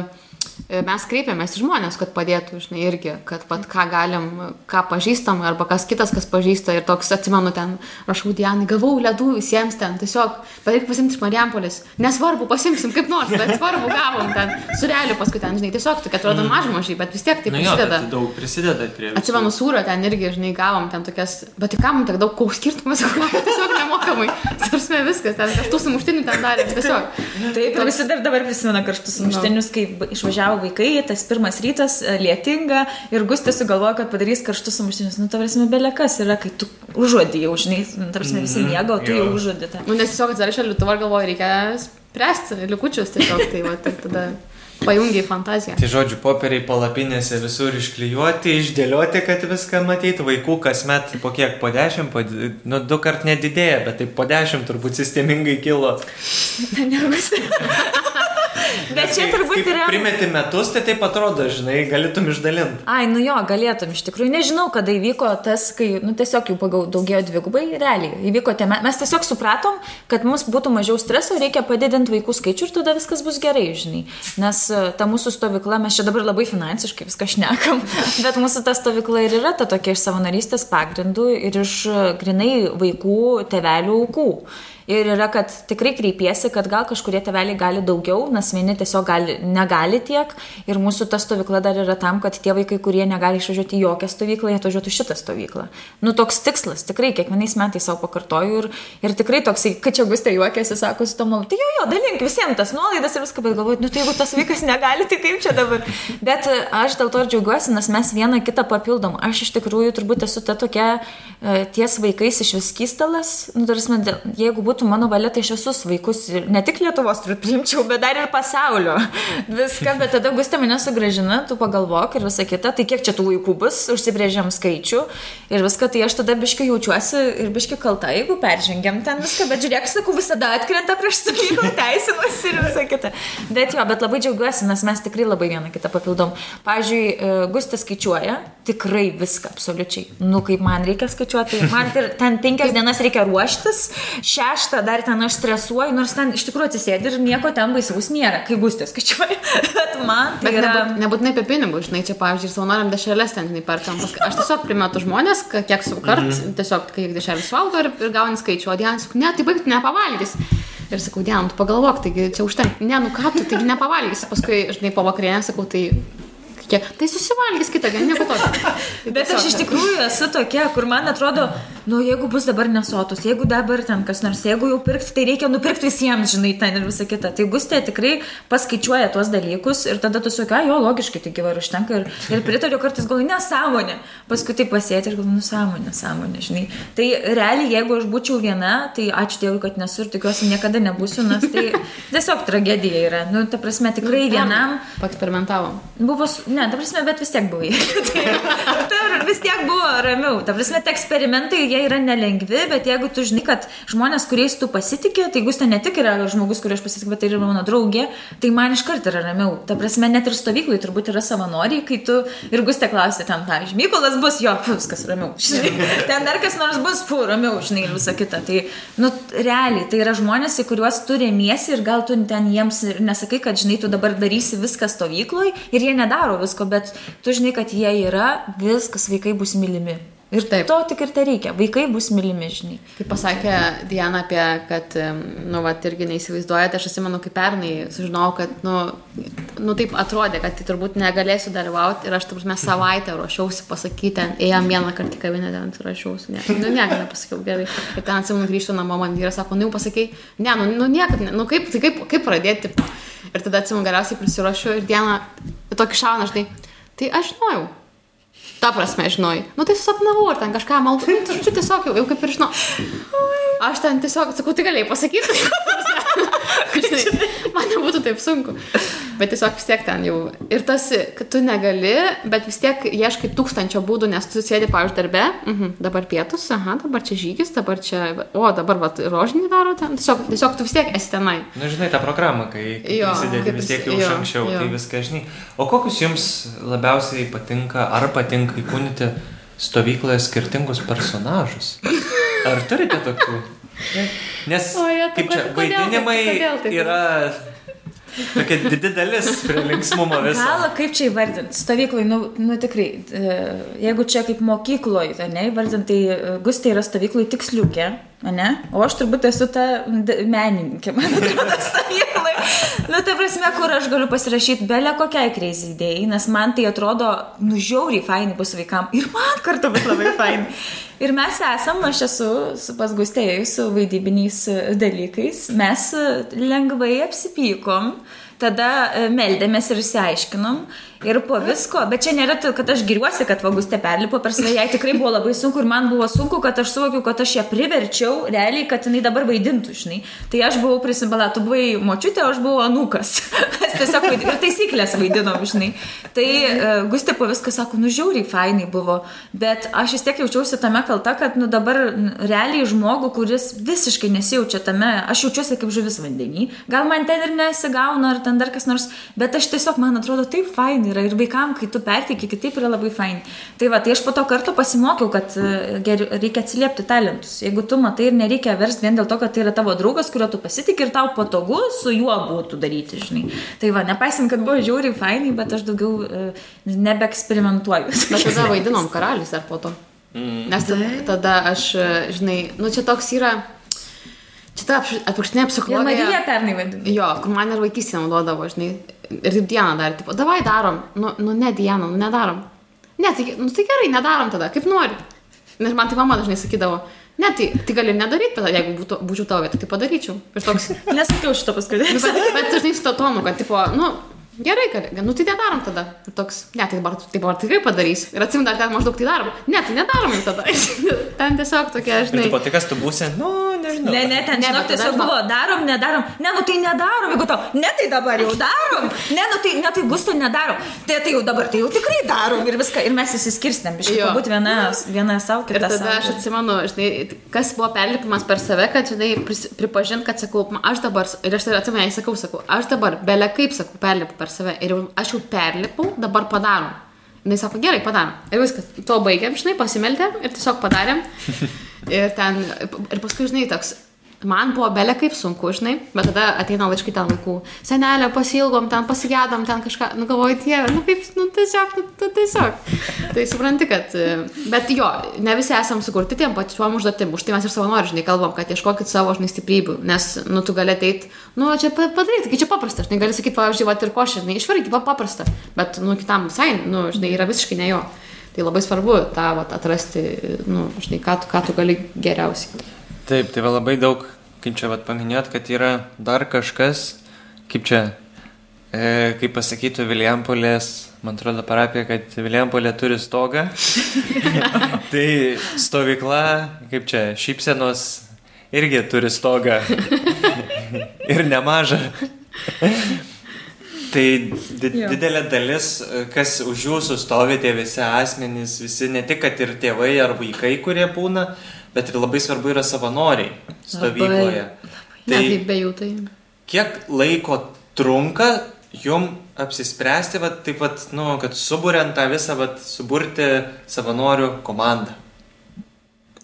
mes kreipiamės į žmonės, kad padėtų, žinai, irgi, kad pat ką galim, ką pažįstam, arba kas kitas, kas pažįsta. Ir toks, atsimenu, ten rašau Dianai, gavau ledų visiems ten, tiesiog, bet reikia pasimti iš Marijampolės. Nesvarbu, pasimsim kaip nors, bet svarbu, gavom ten, sureliu paskui ten, žinai, tiesiog tokia atrodo mažmožiai, bet vis tiek tai Nu jo, prisideda. bet daug prisideda prie viso. Atsimenu, sūrio ten irgi, žinai, gavom ten tokias, bet tai kam tiek daug koks skirtumas, <laughs> tiesiog nemokamai. Sarsime viskas, ten kažtų sumuštinių ten darė, tiesiog. Taip, ir visi dar dabar prisimena karštus sumuštinius, kai b- išvažiavo vaikai, tas pirmas rytas, e, lietinga, ir Gustis sugalvojo, kad padarys karštus sumuštinius. Nu, tavasime, belekas yra, kai tu užuodį jau, žinai, nu, tavasime, visi miego, o tu jau užuodį tą. Nu, nes tiesiog atsidarė šaldytuvą ir galvoju, reikia spręsti likučius tiesiog, tai va, tai tada pajungiai fantaziją. Tai žodžiu, popieriai palapinėse visur išklijuoti, išdėlioti, kad viską matytų. Vaikų kasmet po kiek, po dešimt, po, nu, du kart nedidėja, bet tai po dešimt turbūt sistemingai kilo. Bet čia turbūt yra. Primeti metus, tai taip atrodo, žinai, galėtum išdalinti. Ai, nu jo, galėtum, iš tikrųjų nežinau, kada įvyko tas, kai, nu tiesiog jau pagau daugėjo dvigubai, realiai. Įvyko tie, me- mes tiesiog supratom, kad mums būtų mažiau streso, reikia padidinti vaikų skaičių ir tada viskas bus gerai, žinai. Nes e, ta mūsų stovykla, mes čia dabar labai finansiškai viską šnekam, <laughs> bet mūsų ta stovykla ir yra ta tokia iš savanorystės pagrindų ir iš e, grinai vaikų, tevelių aukų. Ir yra, kad tikrai kreipiesi, kad gal kažkurie tėveliai gali daugiau, nes vieni tiesiog gali, negali tiek. Ir mūsų ta stovykla dar yra tam, kad tie vaikai, kurie negali išvažiuoti į jokią stovyklą, jie atvažiuotų šitą stovyklą. Nu, toks tikslas, tikrai kiekvienais metais savo pakartoju. Ir, ir tikrai toksai, kad čia gustė juokiasi, sako, su tomu, tai jo, jo, dalink visiems tas nuolaidas ir viską, bet galvoju, nu tai jeigu tas vaikas negali, tai kaip čia dabar. Bet e, aš dėl to ir džiaugiuosi, nes mes vieną kitą papildom. Aš iš tikrųjų turbūt esu ta tokia e, ties vaikais iš viskystalas. Nu, tarsi, jeigu būtų mano valia, tai aš visus vaikus, ne tik Lietuvos priimčiau, bet dar ir pasaulio. Viską, bet tada gustė mane sugražina, tu pagalvok ir visa kita. Tai kiek čia tų vaikų bus, užsibrėžiam skaičių ir viską, tai aš tada biškai jaučiuosi ir biškai kalta, jeigu peržengiam ten viską, bet žiūrėk, sakau, visada atkrenta prieš stovyklą <laughs> teisimas ir visa kita. Bet jo, bet labai džiaugiuosi, nes mes tikrai labai vieną kitą papildom. Pavyzdžiui, e, Gustė skaičiuoja tikrai viską, absoliučiai. Nu, kaip man reikia skaičiuoti, man ir ten penkias <laughs> dienas reikia ruoštis, šeštą dar ten aš stresuoju, nors ten iš tikrųjų atsisėdi ir nieko ten baisaus nėra, kai Gustė <laughs> skaičiuoja. Bet man tai Bet yra... nebūt, nebūtinai apie pinigus, žinai, čia, pavyzdžiui, savanoriam dešrelės ten, žinai, perkam. Aš tiesiog primetu žmonės, kiek su kart, mm -hmm. tiesiog kiek dešrelės valgo ir, ir gauni skaičių, o Diana sako, ne, tai baigt nepavalgys. Ir sakau, Diana, tu pagalvok, taigi čia užtenka, ne, nu ką tu, taigi nepavalgys. Paskui, žinai, po vakarienę sakau, tai... Kiek, tai susivalgys kitą dieną, nieko tokio. <laughs> Bet aš iš tikrųjų esu tokia, kur man atrodo, nu jeigu bus dabar nesotus, jeigu dabar ten kas nors, jeigu jau pirkti, tai reikia nupirkti visiems, žinai, ten ir visa kita. Tai Gustė tikrai paskaičiuoja tuos dalykus ir tada tu sakai, jo, logiškai, tai gyvar užtenka ir, ir pritariu kartais gal nesąmonė. Paskui tai pasėti ir gal nusąmonė, sąmonė, žinai. Tai realiai, jeigu aš būčiau viena, tai ačiū Dievui, kad nesu ir tikiuosi niekada nebūsiu, nes tai <laughs> tiesiog tragedija yra. Nu, ta prasme, tikrai vienam. Paeksperimentavom. Buvo, su- ne, ta prasme, bet vis tiek buvai. <laughs> tai, ta, vis tiek buvo ramiau. Ta prasme, tie eksperimentai, jie yra nelengvi, bet jeigu tu žinai, kad žmonės, kuriais tu pasitikė, tai Gustė ne tik yra žmogus, kuriuo aš pasitikiu, bet tai yra mano draugė, tai man iš karto yra ramiau. Ta prasme, net ir stovyklai turbūt yra savanoriai, kai tu ir Gustė klausė ten, pavyzdžiui, Mykolas bus, jo, fu, viskas ramiau. Žinai, <laughs> ten dar kas nors bus, fu, ramiau, žinai, ir visa kita. Tai, nu, realiai, tai yra žmonės, į kuriuos tu remiesi ir gal tu ten jiems ir nesakai, kad, žinai, tu dabar darysi viską stovykloj ir jie nedaro visko, bet tu žinai, kad jie yra, viskas, vaikai bus mylimi. Ir Taip. to tik ir tai reikia. Vaikai bus mylimi, žinai. Kaip pasakė Diana apie, kad, nu, va, irgi neįsivaizduojate, aš atsimenu, kaip pernai sužinojau, kad, nu, nu, taip atrodė, kad tai turbūt negalėsiu dalyvauti ir aš, taip prasme, savaitę ruošiausi pasakyti, ėjom vieną kartą į kavinę, ten ruošiausi, ne, nu, nieko nepasakiau, gerai. Ir ten atsimenu grįžtu namo, man vyras sako, nu, jau pasakai, ne, nu, nu niekaip, ne, nu, kaip, tai kaip, kaip pradėti. Ir tada atsimenu, galiausiai prisiruošiu ir Diana tokį šauną, žinai, tai aš žinojau. Ta prasme, žinoj. Nu tai susapnavau ir ten kažką maldu. Nu, tai žodžiu, tiesiog jau, jau kaip ir žinau. Aš ten tiesiog, sakau, tai galėjai pasakyti. <laughs> Žinai, man nebūtų taip sunku. Bet tiesiog vis tiek ten jau. Ir tas, kad tu negali, bet vis tiek ieškai tūkstančio būdų, nes tu sėdi, pavyzdžiui, darbe. Mhm, dabar pietus, aha, dabar čia žygis, dabar čia, o dabar va, rožinį daro ten. Tiesiog, tiesiog tu vis tiek esi tenai. Na, Nu, žinai, tą programą, kai kaip vis tiek jau jo, anksčiau, jo. tai viską žinai. O kokius jums labiausiai patinka, ar patinka įkūnyti stovykloje skirtingus personažus? Ar turite tokių? <laughs> Nes O, je, tai kaip čia, vaidinimai yra tokia didi dalis prie linksmumo viso. Gal kaip čia įvardinti? Stovyklai, nu, nu tikrai, e, jeigu čia kaip mokykloje, ne, įvardinti, tai e, Gustė yra stovyklai tiksliukė, ne? O aš turbūt esu ta menininkė, man atrodo, <laughs> stovyklai. Nu, ta prasme, kur aš galiu pasirašyti belę kokiai kreizį idėjai, nes man tai atrodo, nu, žiauriai fainai bus vaikam ir man kartu bus labai fainai. Ir mes esam, aš esu su pas Gustėjai su vaidybiniais e, dalykais, mes e, lengvai apsipykom, tada e, meldėmės ir išsiaiškinom. Ir po visko, bet čia nėra, kad aš giriuosi, kad Vagustė perlipo per save, jai tikrai buvo labai sunku ir man buvo sunku, kad aš suvokiau, kad aš ją priverčiau realiai, kad jinai dabar vaidintų, žinai. Tai aš buvau prisimbala, tu buvai močiutė, aš buvau anukas. Mes <laughs> tiesiog ir taisyklės vaidinom, žinai. Tai uh, Gustė po visko sako, nu žiauriai fainai buvo, bet aš vis tiek jaučiausi tame kalta, kad nu dabar realiai žmogų, kuris visiškai nesijaučia tame, aš jaučiuosi kaip žuvis vandenį, gal man ten ir nesigauna, ar ten dar kas nors, bet aš tiesiog, man atrodo, taip fainai yra ir vaikam, kai tu pertiki, kitaip yra labai fainai. Tai va, tai aš po to kartu pasimokiau, kad e, ger- reikia atsiliepti talentus. Jeigu tu matai ir nereikia versti vien dėl to, kad tai yra tavo draugas, kurio tu pasitik ir tau patogu su juo būtų daryti, žinai. Tai va, nepaisant, kad buvo žiauriai fainai, bet aš daugiau e, nebeeksperimentuoju. <laughs> Bet tada vaidinom karalius ar po to. Nes tada, tada aš, žinai, nu čia toks yra, ta apš- atvirkštinė Ir. Marija pernai vadinu. Jo, kur man ir vaikystė naudodavo, žinai. Ir taip dieną dar, tipo, davai darom. Nu, nu ne dieną, nu nedarom. Ne, tai, nu, tai gerai, nedarom tada, kaip nori. Nes man tai mama dažnai sakydavo, ne, tai, tai gali nedaryti, bet jeigu būtų, būčiau tavo vietoj, tai padaryčiau. Ir toks, <laughs> Nesakiau šito nu, paskutinio. bet, bet dažnai su to tonu, kad, tipo, nu, gerai, kad, nu tai nedarom tada. Ir toks, ne, tai dabar, tai dabar tikrai padarys. Ir atsimenu, dar ten maždaug tai darom. Ne, tai nedarom jau tada. <laughs> ten tiesiog tokia, Ir žinai. tu tai kas tu būsi? Nu, nežinau. Ne, ne, ten, Ne, žinok, tiesiog žinok. buvo, darom, nedarom. Ne, nu tai nedarom, jeigu tau, ne, tai dabar jau darom. Ne, nu tai, ne, tai gusto nedarom. Tai, tai jau dabar, tai jau tikrai darom ir viską. Ir mes įsiskirstėm, biškai, Jo. būt viena, viena savo, Ir kita tada savo. aš atsimenu, žinai, kas buvo perlipimas per save, kad, žinai, pripažint, kad sakau, "Ma, aš dabar, ir aš tai atsimenu, jai sakau, sakau, aš dabar, belė kaip sakau, perlipu per save. Ir jau, aš jau perlipau, dabar padarom. Jis sako, gerai, padarom. Ir viskas, to baigiam, žinai, pasimeldėm ir tiesiog padarėm. <laughs> Ir ten, ir paskui, žinai, toks, man buvo belė kaip sunku, žinai, bet tada ateina laiškai ten vaikų, senelė, pasilgom, ten pasigėdom, ten kažką, nu galvoju, tie, nu kaip, nu tiesiog, nu tu tiesiog. Tai supranti, kad, e, bet jo, ne visi esam sukurti tiem pačiuom užduotim, už tai mes ir savanoriai, žinai, kalbam, kad ieškokit savo, žinai, stiprybių, nes, nu, tu gali ateiti, nu, čia pa- padaryti, kai čia paprasta, žinai, gali sakyti, pavyzdžiui, va, ir košė, žinai, išvaryti, pa- paprasta, bet, nu, kitam visai, nu, žinai, yra visiškai ne jo. Tai labai svarbu tą vat, atrasti, nu, žinai, ką, tu- ką tu gali geriausiai. Taip, tai va labai daug, kaip čia vat paminėt, kad yra dar kažkas, kaip čia, e, kaip pasakytų Vilijampolės, man atrodo, parapija, kad Vilijampolė turi stogą. <laughs> tai stovykla, kaip čia, šypsenos irgi turi stogą. <laughs> Ir nemažą. Tai di Jo. didelė dalis, e, kas už jūsų stovi, tie visi asmenys, visi ne tik, kad ir tėvai ar vaikai, kurie būna, bet ir labai svarbu yra savanoriai stovykloje. Tai... Ne, tai be jų tai. Kiek laiko trunka jum apsispręsti, vat, taip pat, nu, kad suburiant tą visą, vat, suburti savanorių komandą?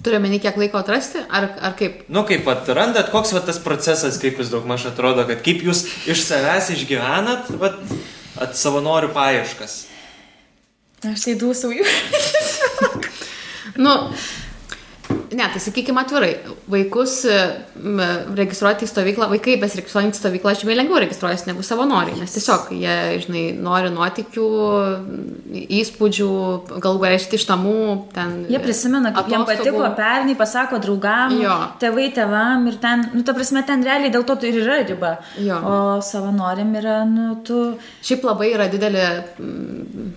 Turiu meni, kiek laiko atrasti, ar, ar kaip? Nu, kaip pat randat, koks vat, tas procesas, kaip jūs daug maž atrodo, kad kaip jūs iš savęs išgyvenat, vat, at savanorių paieškas. Aš tai dūsauju. Nu, ne, tai sakykime atvirai, vaikus e, registruoti į stovyklą, vaikai besiregistruojant į stovyklą žymiai lengviau registruojasi negu savanoriai, nes tiesiog jie, žinai, nori nuotikių, įspūdžių, galų galėšti iš namų, ten. Jie prisimena, kaip jiems patiko pernai, pasako draugam, Jo. tėvai tėvam ir ten, nu, ta prasme, ten realiai dėl to tai ir yra riba. Jo. O savanoriam yra, nu, tu... Šiaip labai yra didelė,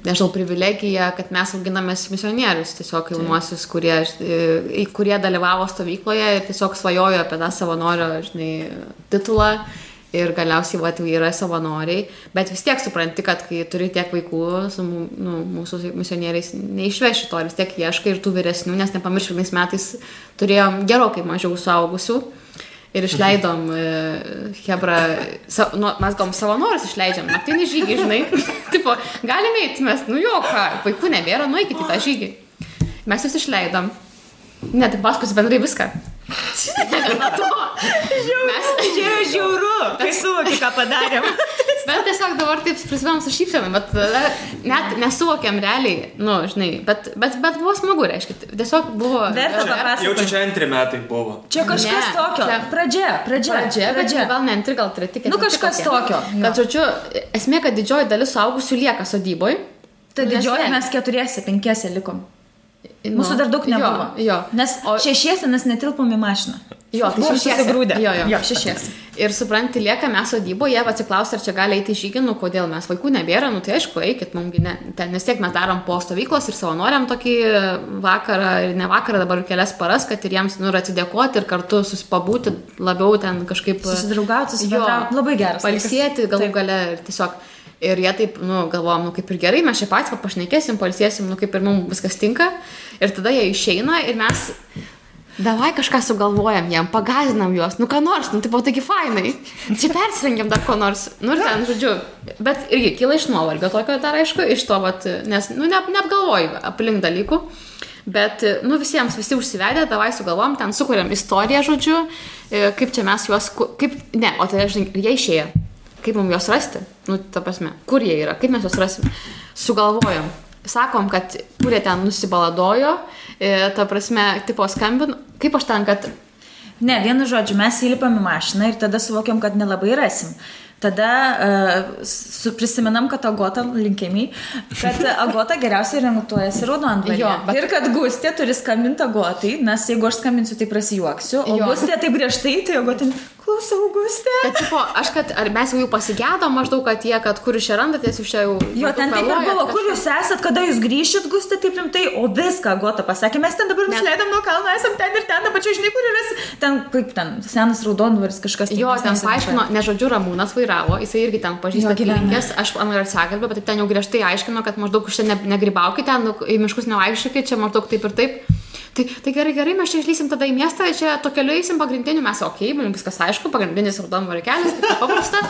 nežinau, privilegija, kad mes auginamės misionierius, tiesiog jaunuosius, kurie, e, kurie dalyvavo stovykloje ir tiesiog svajojo apie tą savanorio, žinai, titulą. Ir galiausiai va, tai yra savanoriai, bet vis tiek supranti, kad kai turi tiek vaikų, su nu, mūsų misionieriais neišveši to, vis tiek ieškai ir tų vyresnių, nes nepamirškimais metais turėjom gerokai mažiau suaugusių. Ir išleidom e, Hebra, sa, nu, mes gavom savanorius, išleidžiam naktinį žygį, žinai. <laughs> tipo, galime eiti, mes, nu jo, ką, vaikų nebėra, nueikit į tą žygį. Mes jūs išleidom. Ne, tai paskui bendrai viską. To. Mes, Čia yra žiauru, kai suvoki, ką padarėm. bet tiesiog dabar taip prisimenu su šypsena, bet tada net nesuvokiam realiai, nu, žinai, bet, bet, bet buvo smagu, reiškia. Tiesiog buvo... Verta papasakoti. Jau čia čia antri metai buvo. Čia kažkas Ne, tokio. čia- Pradžia, pradžia. Pradžia, bet čia gal ne antri, gal treti, ketvirti. Nu, kažkas kokie. tokio, jo. žodžiu, esmė, kad didžioji dalis suaugusių lieka sodyboje. Tai didžioji mes keturiese, penkiese likom. Mūsų dar daug nebuvo. Nu, Jo, jo. Nes O- šešiese mes netilpom į mašiną. Jo, tai šešiese. susigrūdę. Jo, jo. jo šešiese. Ir supranti, lieka mes sodyboje, jie atsiklausia, ar čia gali eiti žygį, nu kodėl mes vaikų nebėra, nu tai aišku, eikit, mums ne. Ten vis tiek mes darom po stovyklos ir savanoriam tokį vakarą, ir ne vakarą, dabar kelias paras, kad ir jiems nu, ir atsidėkoti ir kartu susipabūti labiau ten kažkaip. Susidraugauti, susibendrauti. Labai geras. Palsėti galų gale ir tiesiog. Ir jie taip, nu, galvojam, nu, kaip ir gerai, mes čia patys pašnekėsim, palsėsim, nu, kaip ir mums viskas tinka. Ir tada jie išeina ir mes, davai kažką sugalvojam jam, pagazinam juos, nu, ką nors, nu, taip, taigi fainai. Čia persirengiam dar ko nors. Nu, ir ten, žodžiu, bet irgi kyla iš nuovargio tokio dar, aišku, iš to, vat, nes, nu, ne, neapgalvoju aplink dalykų. Bet, nu, visiems, visi užsivedė, davai sugalvom, ten sukūrėm istoriją, žodžiu, e, kaip čia mes juos, kaip, ne, o tai, žinai, jie išėjo. Kaip mums juos rasti? Nu, ta prasme, kur jie yra, kaip mes juos rasim? Sugalvojom. Sakom, kad kurie ten nusibaladojo, e, ta prasme, tipo skambin, kaip aš ten, kad Ne, vienu žodžiu, mes įlipam į mašiną ir tada suvokiam, kad nelabai rasim. Tada uh, prisimenam, kad Agota, linkėmiai, kad Agota geriausiai orientuojasi raudondvaryje. Jo, bet- Ir kad Gustė turi skambinti Agotai, nes jeigu aš skambinsiu, tai prasijuoksiu. O Jo. Gustė taip griežtai, tai Agota, klausau Gustė. Bet, tipo, aš kad, ar mes jau jų pasigėdom maždaug, kad jie, kad kur jūs čia randatės, jūs čia jau... Jo, ten taip ir buvo, kur jūs esat, kada jūs grįšit, Gustė, taip rimtai, o viską Agota pasakė, mes ten dabar nusileidom nuo kalno, esam ten ir ten, dabar čia žinai, kur yra, ten, kaip ten, senas raudondvaris kažkas. tai Jo, ten paaiškino, ne žodžiu, Ramūnas vairavo, jisai irgi ten pažįsta apylinkės, aš man ir sakalbė, bet ten jau griežtai aiškino, kad maždaug už čia ne, negrybaukite, nu, į miškus nevaikščiokit, čia maždaug taip ir taip. Tai, tai gerai, gerai, mes čia išlysim tada į miestą, čia to keliu eisim pagrindiniu, mes, okei, okay, mums viskas aišku, pagrindinis raudonvario kelias, tai paprasta.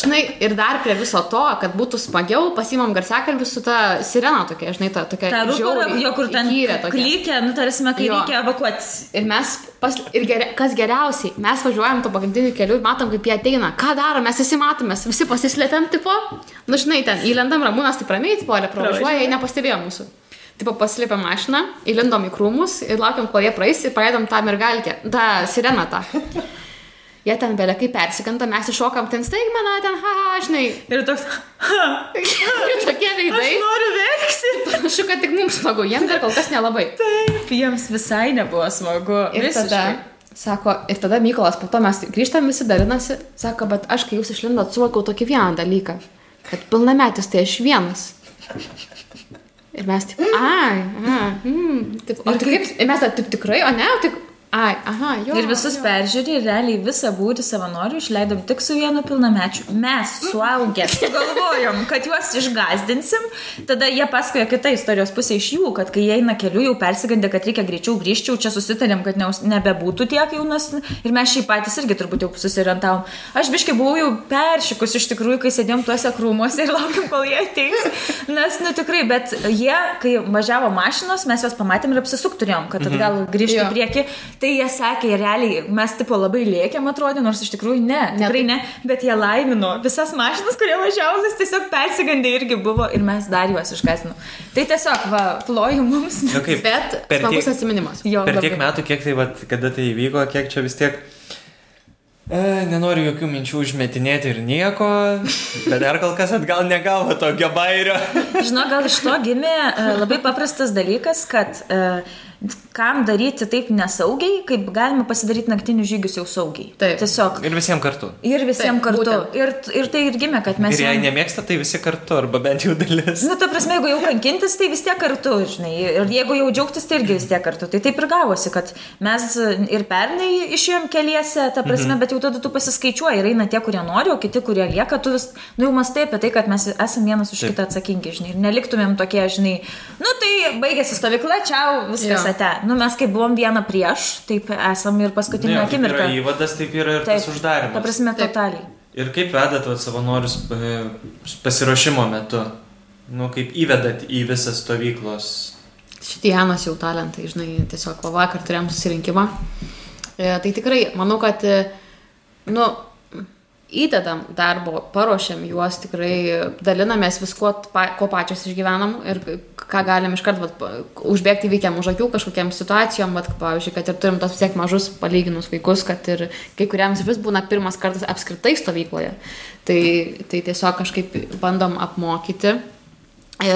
Žinai, ir dar prie viso to, kad būtų smagiau, pasimam garsiakalbį su ta sirena tokia, žinai, ta tokia Ta žiauriai jo, kur ten klykia, nu, tarsi, kai Jo. reikia evakuotis. Ir mes, pas, ir geria, kas geriausiai, mes važiuojam to pagrindiniu keliu ir matom, kaip jie ateina. Ką daro, mes visi matomės, visi pasislėpiam, tipo, nu žinai, ten įlendam, ramūnas taip ramiai, tipo, pravažiuoja, jie nepastebėjo mūsų. Tipo, paslėpėm mašiną, įlindom į krūmus ir laukiam, kol jie praeis ir paleidom tą mergalkę, tą sireną tą. <laughs> Jie ten belia kaip persikanta, mes iššokam ten staigmeną, ten, haha, žinai. Ir toks, Ir <laughs> tokie veidai. aš noriu verkti. <laughs> Panašu, kad tik mums smagu, jiems dar kol kas nelabai. Taip, jiems visai nebuvo smagu. Ir Visiškai. tada, sako, ir tada Mykolas, po to mes grįžtam visi dalinasi, sako, bet aš, kai jūs išlindot, suvokiau tokį vieną dalyką, kad pilnametis tai aš vienas. Ir mes taip, ai, ai, mm, taip, o tai kaip, mes taip, tikrai, o ne, o taip, ai, aha, jo. Ir visus jo. peržiūrė, ir realiai visą būrį savanorių išleidom tik su vienu pilnamečiu. Mes, suaugę, sugalvojom, kad juos išgazdinsim. Tada jie pasakoja kitą istorijos pusę iš jų, kad kai jie eina keliu, jau persigandė, kad reikia greičiau grįžti, jau čia susitarėm, kad neus- nebebūtų tiek jaunas. Ir mes šiaip patys irgi turbūt jau susirentavom. Aš biškai buvau jau peršikus iš tikrųjų, kai sėdėm tuose krūmuose ir laukiam, kol jie ateis. Nes, nu tikrai, bet jie, kai važiavo mašinos, mes juos pamatėm ir apsisukturėjom, kad atgal grįžti Jo. į priekį. Tai jie sakė, realiai mes tipo labai lėkiam atrodė, nors iš tikrųjų ne, Ne, tikrai ne, bet jie laimino visas mašinas, kurie važiavo, nes tiesiog persigandė irgi buvo ir mes dar juos išgazinom. Tai tiesiog, va, ploju mums. Nu, kaip, Bet per tiek, atsiminimas. Jo, per tiek labai. metų, kiek tai, vat, kada tai įvyko, kiek čia vis tiek... E, nenoriu jokių minčių užmetinėti ir nieko, bet dar kol kas atgal negavo tokio bairio. Žinau, gal iš to gimė e, labai paprastas dalykas, kad e, kam daryti taip nesaugiai, kaip galima pasidaryti naktinius žygius jau saugiai. Taip. Tiesiog. Ir visiems kartu. Ir visiems Taip, kartu. būtent. Ir, ir tai ir gimė, kad mes... Ir jei jiem- nemėgsta, tai visi kartu, arba bent jau dalis. Nu, ta prasme, jeigu jau kankintis, tai vis tiek kartu, žinai. Ir jeigu jau džiaugtis, tai irgi vis tiek kartu. Tai taip ir gavosi, kad mes ir pernai išėjom keliese, ta prasme, mhm. bet jau tada tu pasiskaičiuoji ir eina tie, kurie nori, o kiti, kurie lieka, tu vis, nu, jau mastai apie tai, kad mes esame vienas už Taip. kitą atsakingi, žinai. Ir neliktumėm tokie, žinai, nu, tai baigėsi stovykla, čia viskas Jo. Ate. Nu, mes kaip buvom vieną prieš, taip esam ir paskutinę Jo, kaip akimirką. yra įvadas, taip yra ir Taip, tas uždarimas. Ta prasme, Taip. totaliai. Ir kaip vedat savanorius e, pasiruošimo metu? Nu, kaip įvedat į visą stovyklos. Šitie Janos jau talentai, žinai, tiesiog va vakar turėjom susirinkimą. E, tai tikrai, manau, kad, e, nu, įdedam darbo, paruošiam juos tikrai, dalinamės viskuo, ko pačios išgyvenam ir ką galim iškart vat, užbėgti veikiam už akių kažkokiam situacijom, vat, pavyzdžiui, kad ir turim tos tiek mažus palyginus vaikus, kad ir kai kuriems vis būna pirmas kartas apskritai stovykloje. Tai, tai tiesiog kažkaip bandom apmokyti. E,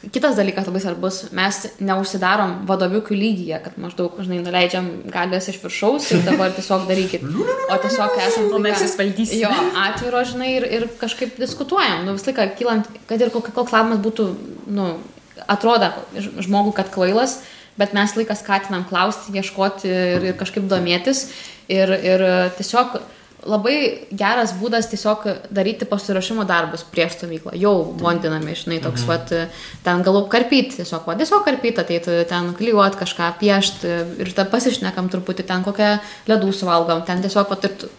Kitas dalykas labai svarbus, mes neužsidarom vadoviukių lygyje, kad maždaug, žinai, nuleidžiam galės iš viršaus ir dabar tiesiog darykit. O tiesiog esam... O mes jūs valdysime. Jo, atviro, žinai, ir, ir kažkaip diskutuojam. Nu, visą laiką kylant, kad ir koks klausimas būtų, nu, atrodo ž- žmogui, kad kvailas, bet mes laiką skatinam klausti, ieškoti ir, ir kažkaip domėtis. Ir, ir tiesiog labai geras būdas tiesiog daryti pasiruošimo darbus prieš stovyklą. Jau bondiname, žinai, toks, mhm. vat, ten galų karpyti, tiesiog, va, tiesiog karpyti, ateiti, ten klijuoti kažką, piešti ir ten pasišnekam truputį, ten kokią ledų suvalgom, ten tiesiog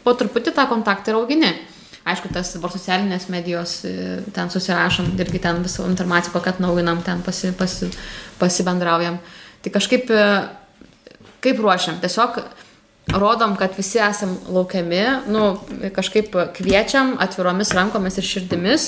po truputį tą kontaktą ir augini. Aišku, tas dabar socialinės medijos, e, ten susirašom, irgi ten visą informaciją kokią atnaujinam, ten pasi, pasi, pasibendraujam. Tai kažkaip, e, kaip ruošiam, tiesiog rodom, kad visi esam laukiami, nu, kažkaip kviečiam atviromis rankomis ir širdimis.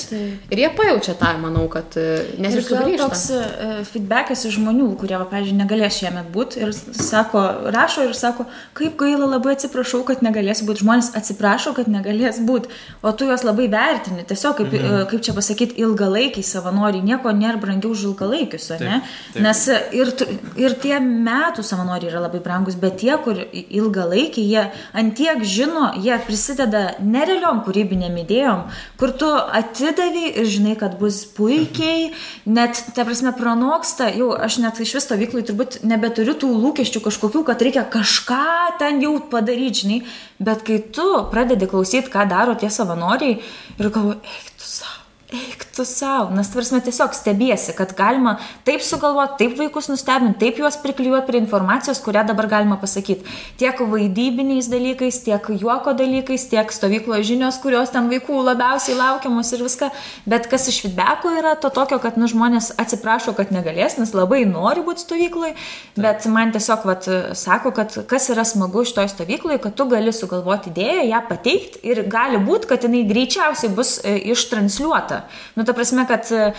Ir jie pajaučia tą, manau, kad e, nes Ir ir sugrįžta. toks uh, feedbackas iš žmonių, kurie, pavyzdžiui, negalės šiemet būti ir sako, rašo ir sako, kaip gaila, labai atsiprašau, kad negalės būti. Žmonės atsiprašo, kad negalės būti, o tu juos labai vertini. Tiesiog, kaip, mhm. uh, kaip čia pasakyti, ilgalaikiai savanoriai, nieko nėra brangiau už ilgalaikius, ar ne? Taip, taip. Nes e, ir, ir tie metų savanoriai yra labai brangus, bet tie, kur ilgalaikiai, jie antiek žino, jie prisideda nerealiom kūrybinėm idėjom, kur tu atidavi ir žinai, kad bus puikiai, net, ta prasme, pranoksta, jau aš net iš vis stovyklai turbūt nebeturiu tų lūkesčių kažkokių, kad reikia kažką ten jau padaryti, žinai, bet kai tu pradedi klausyti, ką daro tie savanoriai ir galvoji, eik tu savo. Eik tu savo, nes tvarsime tiesiog stebiesi, kad galima taip sugalvoti, taip vaikus nustebinti, taip juos priklijuoti prie informacijos, kurią dabar galima pasakyti. Tiek vaidybiniais dalykais, tiek juoko dalykais, tiek stovykloje žinios, kurios ten vaikų labiausiai laukiamos ir viską. Bet kas iš feedbacko yra to tokio, kad nu, žmonės atsiprašo, kad negalės, nes labai nori būti stovykloje. Bet man tiesiog vat, sako, kad kas yra smagu iš toj stovykloje, kad tu gali sugalvoti idėją, ją pateikti ir gali būti, kad jinai greičiausiai bus e, ištransliuota Nu, ta prasme, kad e,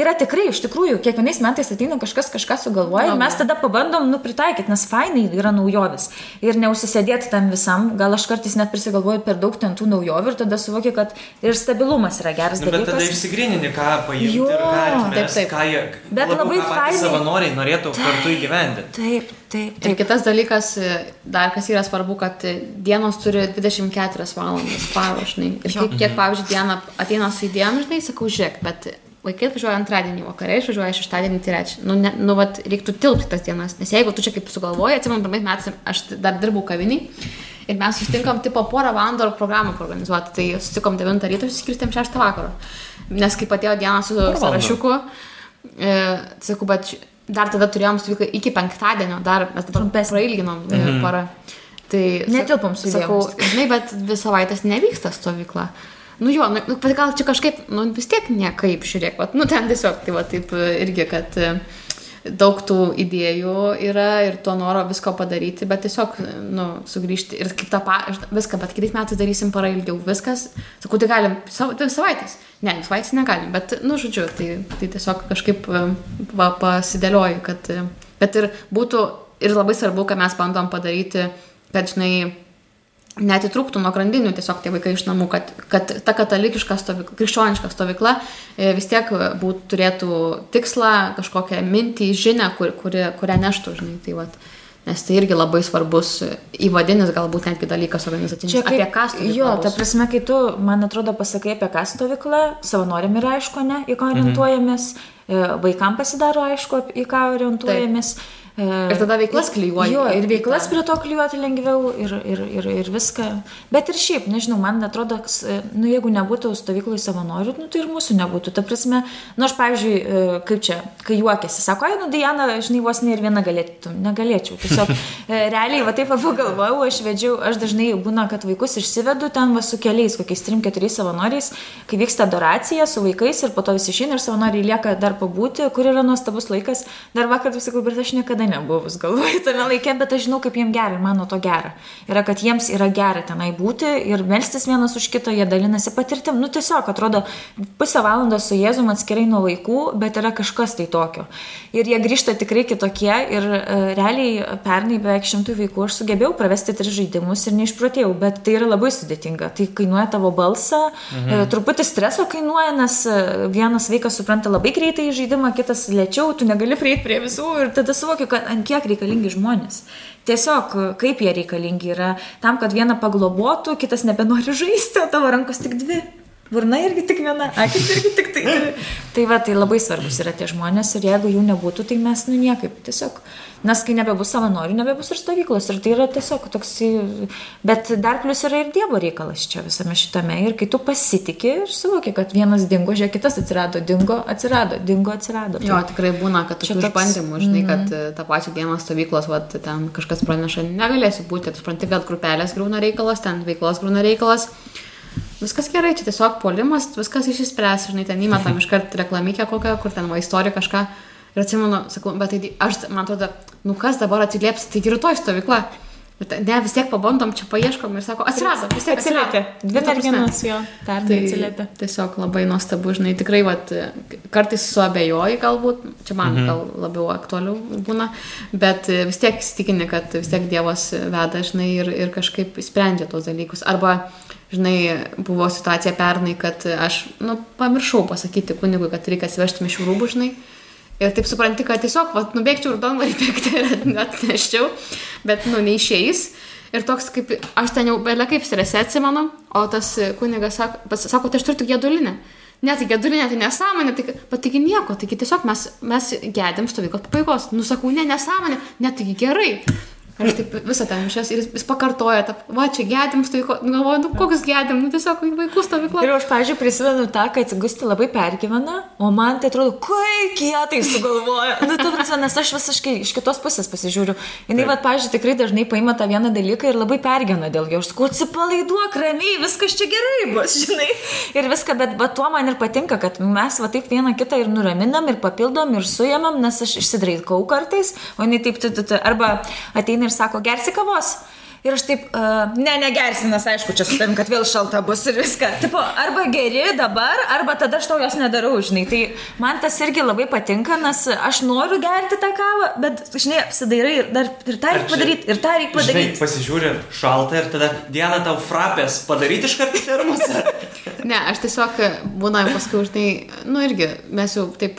yra tikrai, iš tikrųjų, kiekvienais metais ateina kažkas kažką sugalvoja ir mes tada pabandom, nu, pritaikyti, nes fainai yra naujovis. Ir neužsisėdėti tam visam, gal aš kartais net prisigalvoju per daug ten tų naujovių ir tada suvokiu, kad ir stabilumas yra geras Nu, bet dalykas. tada išsigrinini, ką paimti Jo, ir ką taip, atmest, taip. ką jie... Bet labiau labai fainai. savanoriai norėtų kartu įgyvendinti. Taip, taip, Ir taip. kitas dalykas, e, dar kas yra svarbu, kad e, dienos turi 24 valandas paro, žinai. Ir kiek, kiek pavyzdžiui, diena ateina su idėjom, žinai, sakau, žiūrėk, bet vaikai atvažiuoja antradienį, vakare išvažiuoja šeštadienį, trečią. Nu, ne, nu, vat, reiktų tilpti tas dienas, nes jeigu tu čia kaip sugalvoji, atsimenu, pirmais metais aš dar dirbau kaviniai. Ir mes susitinkam tipo porą valandų programą organizuoti. Tai susitikom 9 ryto, susikirtėm 6 vakaro. Nes kaip atėjo diena su sąrašiuku, e, sakau, bet dar tada turėjom stovyklą iki penktadienio, dar mes dabar prailginom mhm. parą. Tai Netilpom su sakau, žinai, bet dvi savaitės nevyksta stovykla. Nu jo, nu, nu, gal čia kažkaip, nu vis tiek niekaip, žiūrėk, vat, nu ten tiesiog, tai va taip e, irgi, kad e, daug tų idėjų yra ir to noro visko padaryti, bet tiesiog, nu, sugrįžti ir kaip tą pa, viską, bet kitais metais darysim para ilgiau, viskas, sakau, tai galim savo, dvi savaitės. Ne, savaitės negalim, bet, nu, žodžiu, tai, tai tiesiog kažkaip e, va, pasidėlioju, kad, e, kad ir būtų, ir labai svarbu, kad mes bandom padaryti, kad, žinai, netitrūktų nuo grandinių tiesiog tie vaikai iš namų, kad, kad ta katalikiška stovykla, krikščioniška stovykla e, vis tiek būt, turėtų tikslą, kažkokią mintį, žinę, kur, kuri, kurią neštų, žinai, tai vat. Nes tai irgi labai svarbus įvadinis galbūt netgi dalykas organizacinis. Čia kaip, apie ką stovykla Jo, ta prasme, kai tu, man atrodo, pasakai apie ką stovykla, savanoriam yra aišku, ne, į ką orientuojamės, mhm. vaikam pasidaro aišku, į ką orientuojamės. Taip. Ir tada veiklas klijuoji Jo, ir veiklas prie to klijuoti lengviau ir, ir, ir, ir viską. Bet ir šiaip, nežinau, man atrodo, e, nu, jeigu nebūtų stovyklai savanorių, nu, tai ir mūsų nebūtų. Ta prasme, nu, aš, pavyzdžiui, e, kaip čia, kai juokiasi, sako, ai, nu, Diana, žinai, vos ne ir viena galėtum, negalėčiau. Tiesiog <laughs> e, realiai, va taip pagalvojau, aš vedžiau, aš dažnai būna, kad vaikus išsivedu ten va su keliais, kokiais 3-4 savanoriais, kai vyksta adoracija su vaikais ir po to visi išeina ir savanoriai lieka dar pabūti, kur yra nuostabus laikas. Dar vakar vis sakau, bet aš niekada nebuvus galvoju tame laikė, bet aš žinau, kaip jiems gera ir man nuo to gera. Yra, kad jiems yra gera tenai būti ir melstis vienas už kitą, jie dalinasi patirtim. Nu tiesiog atrodo pusę valandos su Jėzum atskirai nuo vaikų, bet yra kažkas tai tokio. Ir jie grįžta tikrai kitokie ir e, realiai pernai beveik šimtų vaikų aš sugebėjau pravesti tris žaidimus ir neišprotėjau, bet tai yra labai sudėtinga. Tai kainuoja tavo balsą, mhm. e, truputį streso kainuoja, nes e, vienas vaikas supranta labai greitai žaidimą, kitas lėčiau, tu negali prieiti prie visų ir tada suvokiu, kad ant kiek reikalingi žmonės. Tiesiog kaip jie reikalingi yra tam, kad vieną paglobotų, kitas nebenori žaisti, o tavo rankos tik dvi. Burna irgi tik viena, akis irgi tik tai. Tai va, tai labai svarbus yra tie žmonės ir jeigu jų nebūtų, tai mes, nu niekaip, tiesiog. Nes kai nebebus savanorių, nebebus ir stovyklos. Ir tai yra tiesiog toks, bet dar plus yra ir Dievo reikalas čia visame šitame. Ir kai tu pasitikė ir suvoki, kad vienas dingo, žiūrėk, kitas atsirado, dingo, atsirado, dingo, atsirado. Jo, Tai- tikrai būna, kad Čia tokių toks- išbandymų, žinai, kad e, tą pačią dieną stovyklos, vat, ten kažkas praneša, negalėsiu būti, tu supranti, kad grupelės grūna reikalas, ten veiklos grūna reikalas. Viskas gerai, čia tiesiog polimas, viskas išsispręs, žinai, ten įmetam iškart reklamykę kokią, kur ten va istorija kažką. Ir atsimenu, sakau, bet tai aš, man atrodo, nu kas dabar atsilieps, tai rytoj stovykla. Ne, vis tiek pabandom, čia paieškom ir sako, atsirado, vis tiek. Atsiliepė. Dvi merginos jo, pernai Tai atsiliepė. tiesiog labai nuostabu, žinai, tikrai, vat, kartais suabejoji galbūt, čia man mhm. gal labiau aktualiau būna, bet vis tiek įsitikinti, kad vis tiek Dievas veda, žinai, ir, ir kažkaip sprendžia tos dalykus. Arba, žinai, buvo situacija pernai, kad aš, nu, pamiršau pasakyti kunigui, kad reikia atsivežti mišių rūbų, žinai. Ir taip supranti, kad tiesiog, vat, nubėgčiau ir donvarį bėgti ir atneščiau, bet, nu, neišeis. Ir toks kaip, aš ten jau belė kaip strese atsimenu, o tas kunigas sako, sako tai aš turiu tik gedulinę. Ne, tai gedulinė, tai nesąmonė, tai, bet taigi nieko, taigi tiesiog mes, mes gedėm stovyklos pabaigos. Nusakau, ne, nesąmonė, ne, taigi gerai. Ir aš taip visą ten mišęs ir jis, pakartoja, ta, va čia stovyklo, nu galvoju, nu kokius gedėm, nu tiesiog vaikų stovyklą. Ir aš, pažiūrėjau, prisimenu tą, kad Gusti labai pergyvena, o man tai atrodo, kaip jie tai sugalvoja. Nu, tu, prasme, nes aš visiškai iš kitos pusės pasižiūriu. Jis, va, pažiūrėjau, tikrai dažnai paima tą vieną dalyką ir labai pergyvena dėl jo. Aš sakau, atsipalaiduok ramiai, viskas čia gerai bus, <laughs> žinai. Ir viską, bet va, tuo man ir patinka, kad mes va taip vieną kitą ir nuraminam, ir papildom, ir suėmam, nes aš išsidraikau kartais, o jinai taip, tu, tu, tu, arba ateina ir sako, gersi kavos. Ir aš taip, uh, ne, negersi, nes aišku, čia su tavim, kad vėl šalta bus ir viską. Tipo, arba geri dabar, arba tada aš tau jos nedarau, žinai. Tai man tas irgi labai patinka, nes aš noriu gerti tą kavą, bet, žinai, apsidairai ir dar ir tą reikia padaryti, ir tą reikia Žinai, padaryti. pasižiūri šaltą ir tada dieną tau frapės padaryti iš karto termosą. <laughs> Ne, aš tiesiog būna paskui, žinai, nu irgi, mes jau taip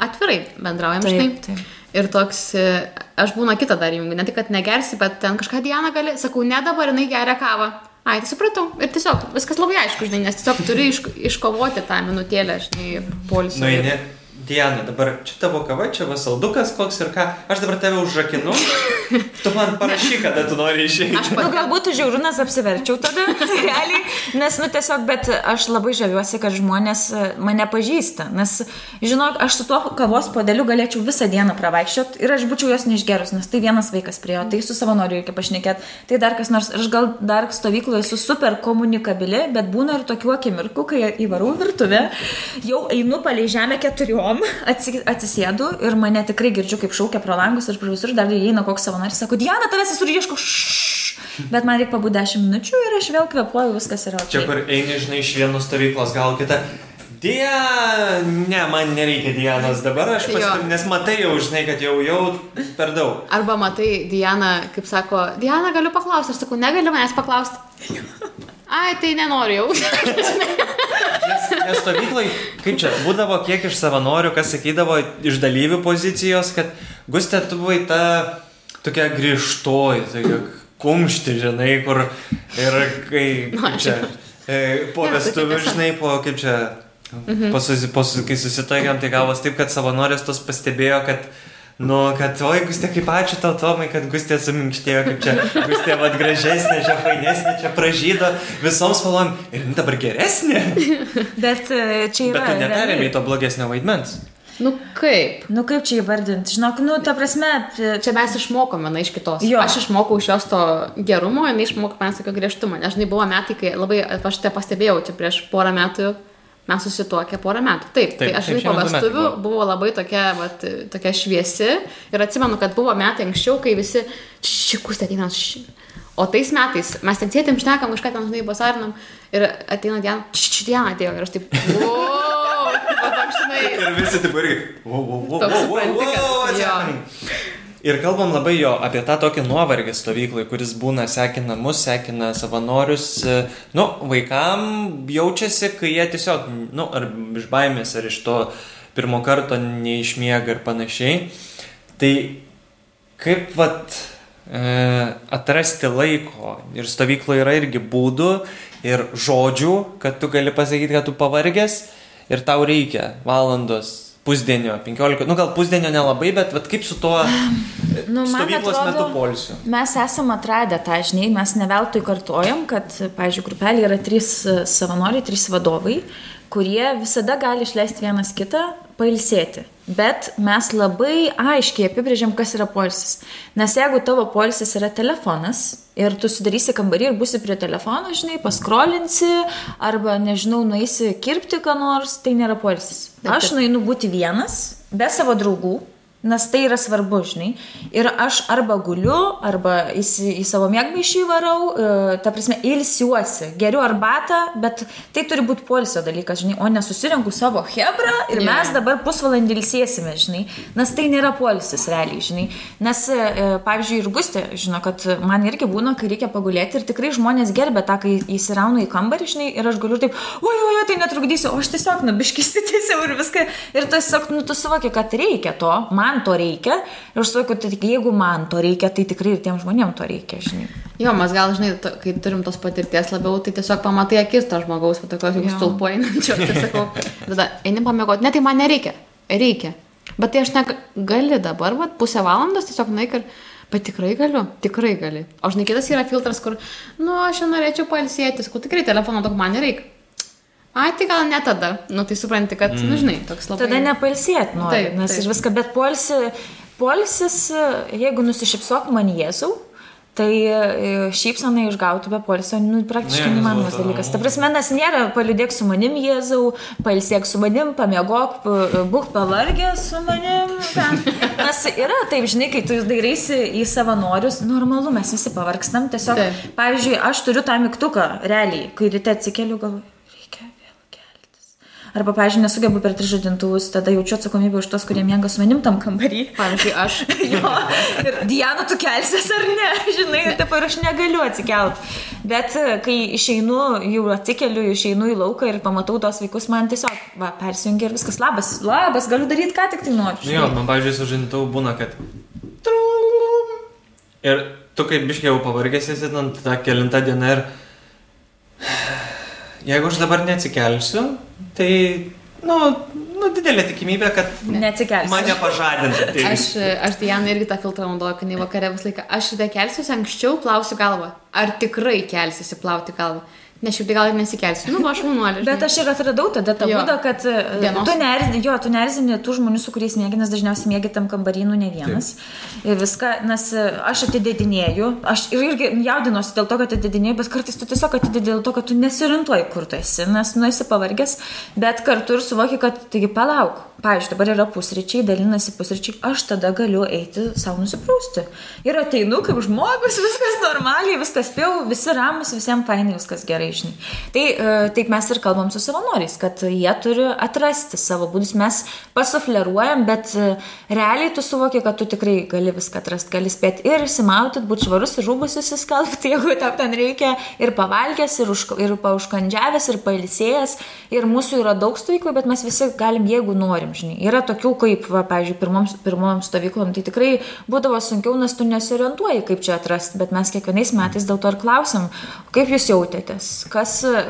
atvirai bendraujam, Taip, žinai. taip. Ir toks, aš būna kitą dar jungiu, ne tik, kad negersi, bet ten kažką Diana gali, sakau, ne dabar jinai geria kavą. Ai, tai supratau. Ir tiesiog viskas labai aišku, žinai, nes tiesiog turi iš, iškovoti tą minutėlę, žinai, polisio. Nu, ne. Diana, dabar čia tavo kava, čia vasaldukas koks ir ką. Aš dabar tave užrakinu. Tu man parašy, kada tu nori išeiti. Aš Nu, pat, galbūt žiaurunas apsiverčiau tada, <laughs> realiai, nes, nu, tiesiog, bet aš labai žaviuosi, kad žmonės e, mane pažįsta, nes, žinok, aš su tuo kavos podeliu galėčiau visą dieną pravaikščiot ir aš būčiau jos neišgerus, nes tai vienas vaikas prie jo, tai su savanoriu reikia pašnekėti, tai dar kas nors, aš gal dar stovykloje esu super komunikabili, bet būna ir tokių akimirkų, kai įvarau virtuvę, jau einu palei žemę keturiom, atsi, atsisėdu ir mane tikrai girdžiu, kaip šaukia pro langus ir pro visur dar įeina koks savanoris, sako, Diana, tavęs esu ieško, ššš. <laughs> bet man reikia pabūti 10 minučių ir aš vėl kvepuoju, viskas yra. Čia Okay. kur eini, žinai, iš vienos stovyklos gal kitą. Diana, ne, man nereikia Dianos dabar, aš paskui, nes matai jau, žinai, kad jau, jau per daug. arba matai, Diana, kaip sako, Diana, galiu paklausti, aš sakau, negali manęs paklausti. <laughs> Ai, tai nenoriu jau. Nes, nes stovyklai, kaip čia, būdavo kiek iš savanorių, kas sakydavo iš dalyvių pozicijos, kad Gustė, tu buvai ta tokia grįžtoji, tokia kumšti, žinai, kur ir kai čia, e, po Ne, tai vestuvių, žinai, po kaip čia, po, susi, po, susi- kai susitaikėm, tai gavos taip, kad savanorės tos pastebėjo, kad Nu, kad, oi, Gustė, kaip ačiū tau, Tomai, kad Gustė suminkštėjo, kaip čia, Gustė, vad gražesnė, čia fainesnė, čia pražydo, visoms spalvom. Ir dabar geresnė. Bet e, čia yra. Bet tu neperėmė to blogesnio vaidmens. nu kaip? Nu kaip čia įvardinti, žinok, nu ta prasme, e, Čia mes išmokom viena iš kitos. Jo. Aš išmokau iš jos to gerumo, jinai išmokė man tokio griežtumo. Nes žinai, buvo metai, kai labai, aš te pastebėjau, čia prieš porą metų mes susituokė porą metų. Taip, Taip, tai aš taip, po vestuvių buvo. buvo labai tokia, vat, tokia šviesi ir atsimenu, kad buvo metai anksčiau, kai visi šikus ateina. ši- O tais metais mes ten sėdėm, šnekam, kažką ten, žinai, basarinam ir ateina diena, či diena atėjo ir aš taip, wow, <laughs> toks, žinai, Ir visi taip irgi. Wow, wow, wow, Toks wow, wow, supranti, kad- wow, what's jo. happening? Ir kalbam labai jo apie tą tokį nuovargį stovyklai, kuris būna sekina mus, sekina savanorius. Nu, vaikam jaučiasi, kai jie tiesiog, nu, ar iš baimės, ar iš to pirmo karto neišmiega ir panašiai. Tai kaip vat e, atrasti laiko ir stovykloje yra irgi būdų ir žodžių, kad tu gali pasakyti, kad tu pavargęs ir tau reikia valandos, pusdienio, 15, nu gal pusdienio nelabai, bet vat kaip su tuo Nu, stovyklos atrodo- metu polsiu. Mes esame atradę tą, žinai, mes neveltui kartojam, kad, pavyzdžiui, grupelė yra trys e, savanoriai, trys vadovai, kurie visada gali išleisti vienas kitą, pailsėti. Bet mes labai aiškiai apibrėžiam, kas yra polisis. Nes jeigu tavo polisis yra telefonas ir tu sudarysi kambarį ir būsi prie telefono, žinai, paskrolinsi arba, nežinau, nueisi kirpti ką nors, tai nėra polisis. Aš nueinu būti vienas, be savo draugų, Nes tai yra svarbu, žinai. Ir aš arba guliu, arba į, į savo mėgmaišį varau, e, ta prasme, ilsiuosi, geriu arbatą, bet tai turi būti polisio dalykas, žinai, o nesusirinku savo hebrą ir Jo. mes dabar pusvalandį ilsėsime, žinai. Nes tai nėra polisis realiai, žinai. Nes, e, pavyzdžiui, ir Gustė, žino, kad man irgi būna, kai reikia pagulėti ir tikrai žmonės gerbė tą, kai įsirauna į kambarį, žinai, ir aš galiu taip, oi, oi, tai netrukdysiu, o aš tiesiog, nu, biškis <laughs> tiesiau ir viską. Ir tiesiog, nu, tu suvoki, kad reikia to, man to reikia. Ir aš suvokiu, tai jeigu man to reikia, tai tikrai ir tiem žmonėm to reikia, žinai. Jo, mes gal, žinai, to, kai turim tos patirties labiau, tai tiesiog pamatai akis to žmogaus, va tokios jau stulpuojančio. <laughs> Tai sakau, tada eini pamiegoti, ne, tai man nereikia. Reikia. Bet tai aš negali dabar, va, pusę valandos tiesiog naik ir... Bet tikrai galiu, tikrai gali. O žinai, kitas yra filtras, kur, nu, aš norėčiau palsėti, sakau, tikrai telefono daug man nereikia. Ai, tai gal ne tada. Nu, tai supranti, kad, mm. nu, žinai, toks labai... Tada nepalsėt nori, Taip, nes taip. viską, bet polsi, polisis, jeigu nusišypsok man Jėzau, tai e, šypsaną išgauti be polisio, nu, praktiškai Ne, neįmanomas dalykas. Ta prasme, nes nėra paliudėk su manim Jėzau, palsėk su manim, pamiegok, būk pavargęs su manim. Ten. <laughs> Nes yra taip, žinai, kai tu dairaisi į savanorius, normalu, mes visi pavargstam. Tiesiog, Taip. pavyzdžiui, aš turiu tą mygtuką, realiai, kai ryte atsikeliu, galvoju. Arba, pavyzdžiui, nesugebu per tris žadintuvus, tada jaučiu atsakomybę už tos, kurie miega su manim tam kambarį. Pavyzdžiui, aš. <laughs> Jo, ir Diana, tu kelsies ar ne, <laughs> žinai, taip ir aš negaliu atsikelt. Bet e, kai išeinu, jau atsikeliu, išeinu į lauką ir pamatau tos vaikus, man tiesiog, va, persijungia ir viskas, labas, labas, galiu daryti, ką tik tai noriu. Nu jo, man, pavyzdžiui, su žinintau būna, kad... Ir tu kaip biškiau pavargęs esi, ten ta kelinta diena ir... <sighs> Jeigu aš dabar neatsikelsiu, tai, nu, nu didelė tikimybė, kad Neatsikelsiu. mane pažadintų. <laughs> Tai Aš, aš Diana irgi tą filtrą naudoju, kai jinai vakare visą laiką. Aš tada kelsiuosi anksčiau, plausiu galvą. Ar tikrai kelsiuosi plauti galvą? Nes šiaip tai gal ir nesikelsiu. Nu, aš jaunuolė. Bet aš ir atradau tada tą būdą, kad e, Dienos. tu neerzini, jo, tu neerzini tų žmonių, su kuriais mėgi, nes dažniausiai mėgi tam kambarynų ne vienas. Ir viską, nes e, aš atidėdinėju, aš ir irgi jaudinuosi dėl to, kad atidėdinėju, bet kartais tu tiesiog atidėdi dėl to, kad tu nesiorientuoji, kur tu esi, nes nu esi pavargęs, bet kartu ir suvoki, kad, taigi palauk, pavyzdžiui, dabar yra pusryčiai, dalinasi pusryčiai, aš tada galiu eiti savo nusiprausti. Ir ateinu kaip žmogus, viskas normaliai, viskas spėjau, visi ramus, visiems fainai, viskas gerai, žinai. Tai e, taip mes ir kalbam su savanoriais, kad jie turi atrasti savo būdus, mes pasufleruojam, bet e, realiai tu suvoki, kad tu tikrai gali viską atrasti, gali spėti ir įsimauti, būti švarus, ir rūbus įsiskalbti, <laughs> jeigu tau ten reikia, ir pavalgęs, ir, užk ir pauškandžiavęs, ir pailsėjęs. Ir mūsų yra daug stovyklų, bet mes visi galim, jeigu norim, žinai. Yra tokių, kaip, va, pavyzdžiui, pirmom, pirmom stovyklom, tai tikrai būdavo sunkiau, nes tu nesiorientuoji, kaip čia atrasti, bet mes kiekvienais metais dėl to ir klausim, kaip jūs jautėtės, kas, e,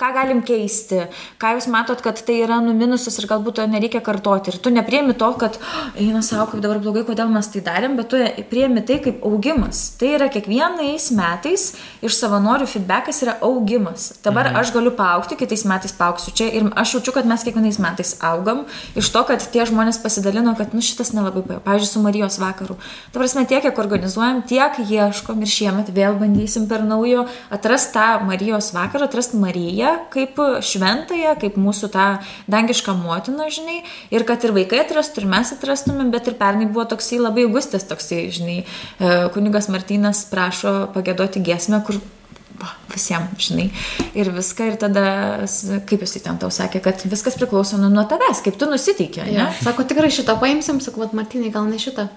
ką galim keisti, ką jūs matot, kad tai yra numinusas ir galbūt to nereikia kartoti. Ir tu nepriemi to, kad "Oh, eina savo, kaip dabar blogai, kodėl mes tai darėm, bet tu priemi tai kaip augimas. Tai yra kiekvienais metais iš savanorių feedbackas yra augimas. Dabar mhm. aš galiu paaukti, kitais metais paaugsiu čia ir aš jaučiu, kad mes kiekvienais metais augam iš to, kad tie žmonės pasidalino, kad nu šitas nelabai, paėjo. pavyzdžiui, su Marijos vakaru. Ta prasme, tiek, kiek organizuojam, tiek ieškom ir šiemet vėl bandysim per naujo atrasti tą Marijos vakarą, atrasti Mariją kaip šventąją, kaip mūsų tą dangišką motiną, žinai, ir kad ir vaikai atrastų, ir mes atrastumėm, bet ir pernai buvo toksai labai augustas, toksai, žinai, e, kunigas Martynas prašo pagėdoti giesmę, kur va, visiems, žinai, ir viską, ir tada, kaip jisai ten tau sakė, kad viskas priklauso nuo, nuo tavęs, kaip tu nusiteikė, Ja. Sako, tikrai šitą paimsim, sakau, Martinai, gal ne šitą.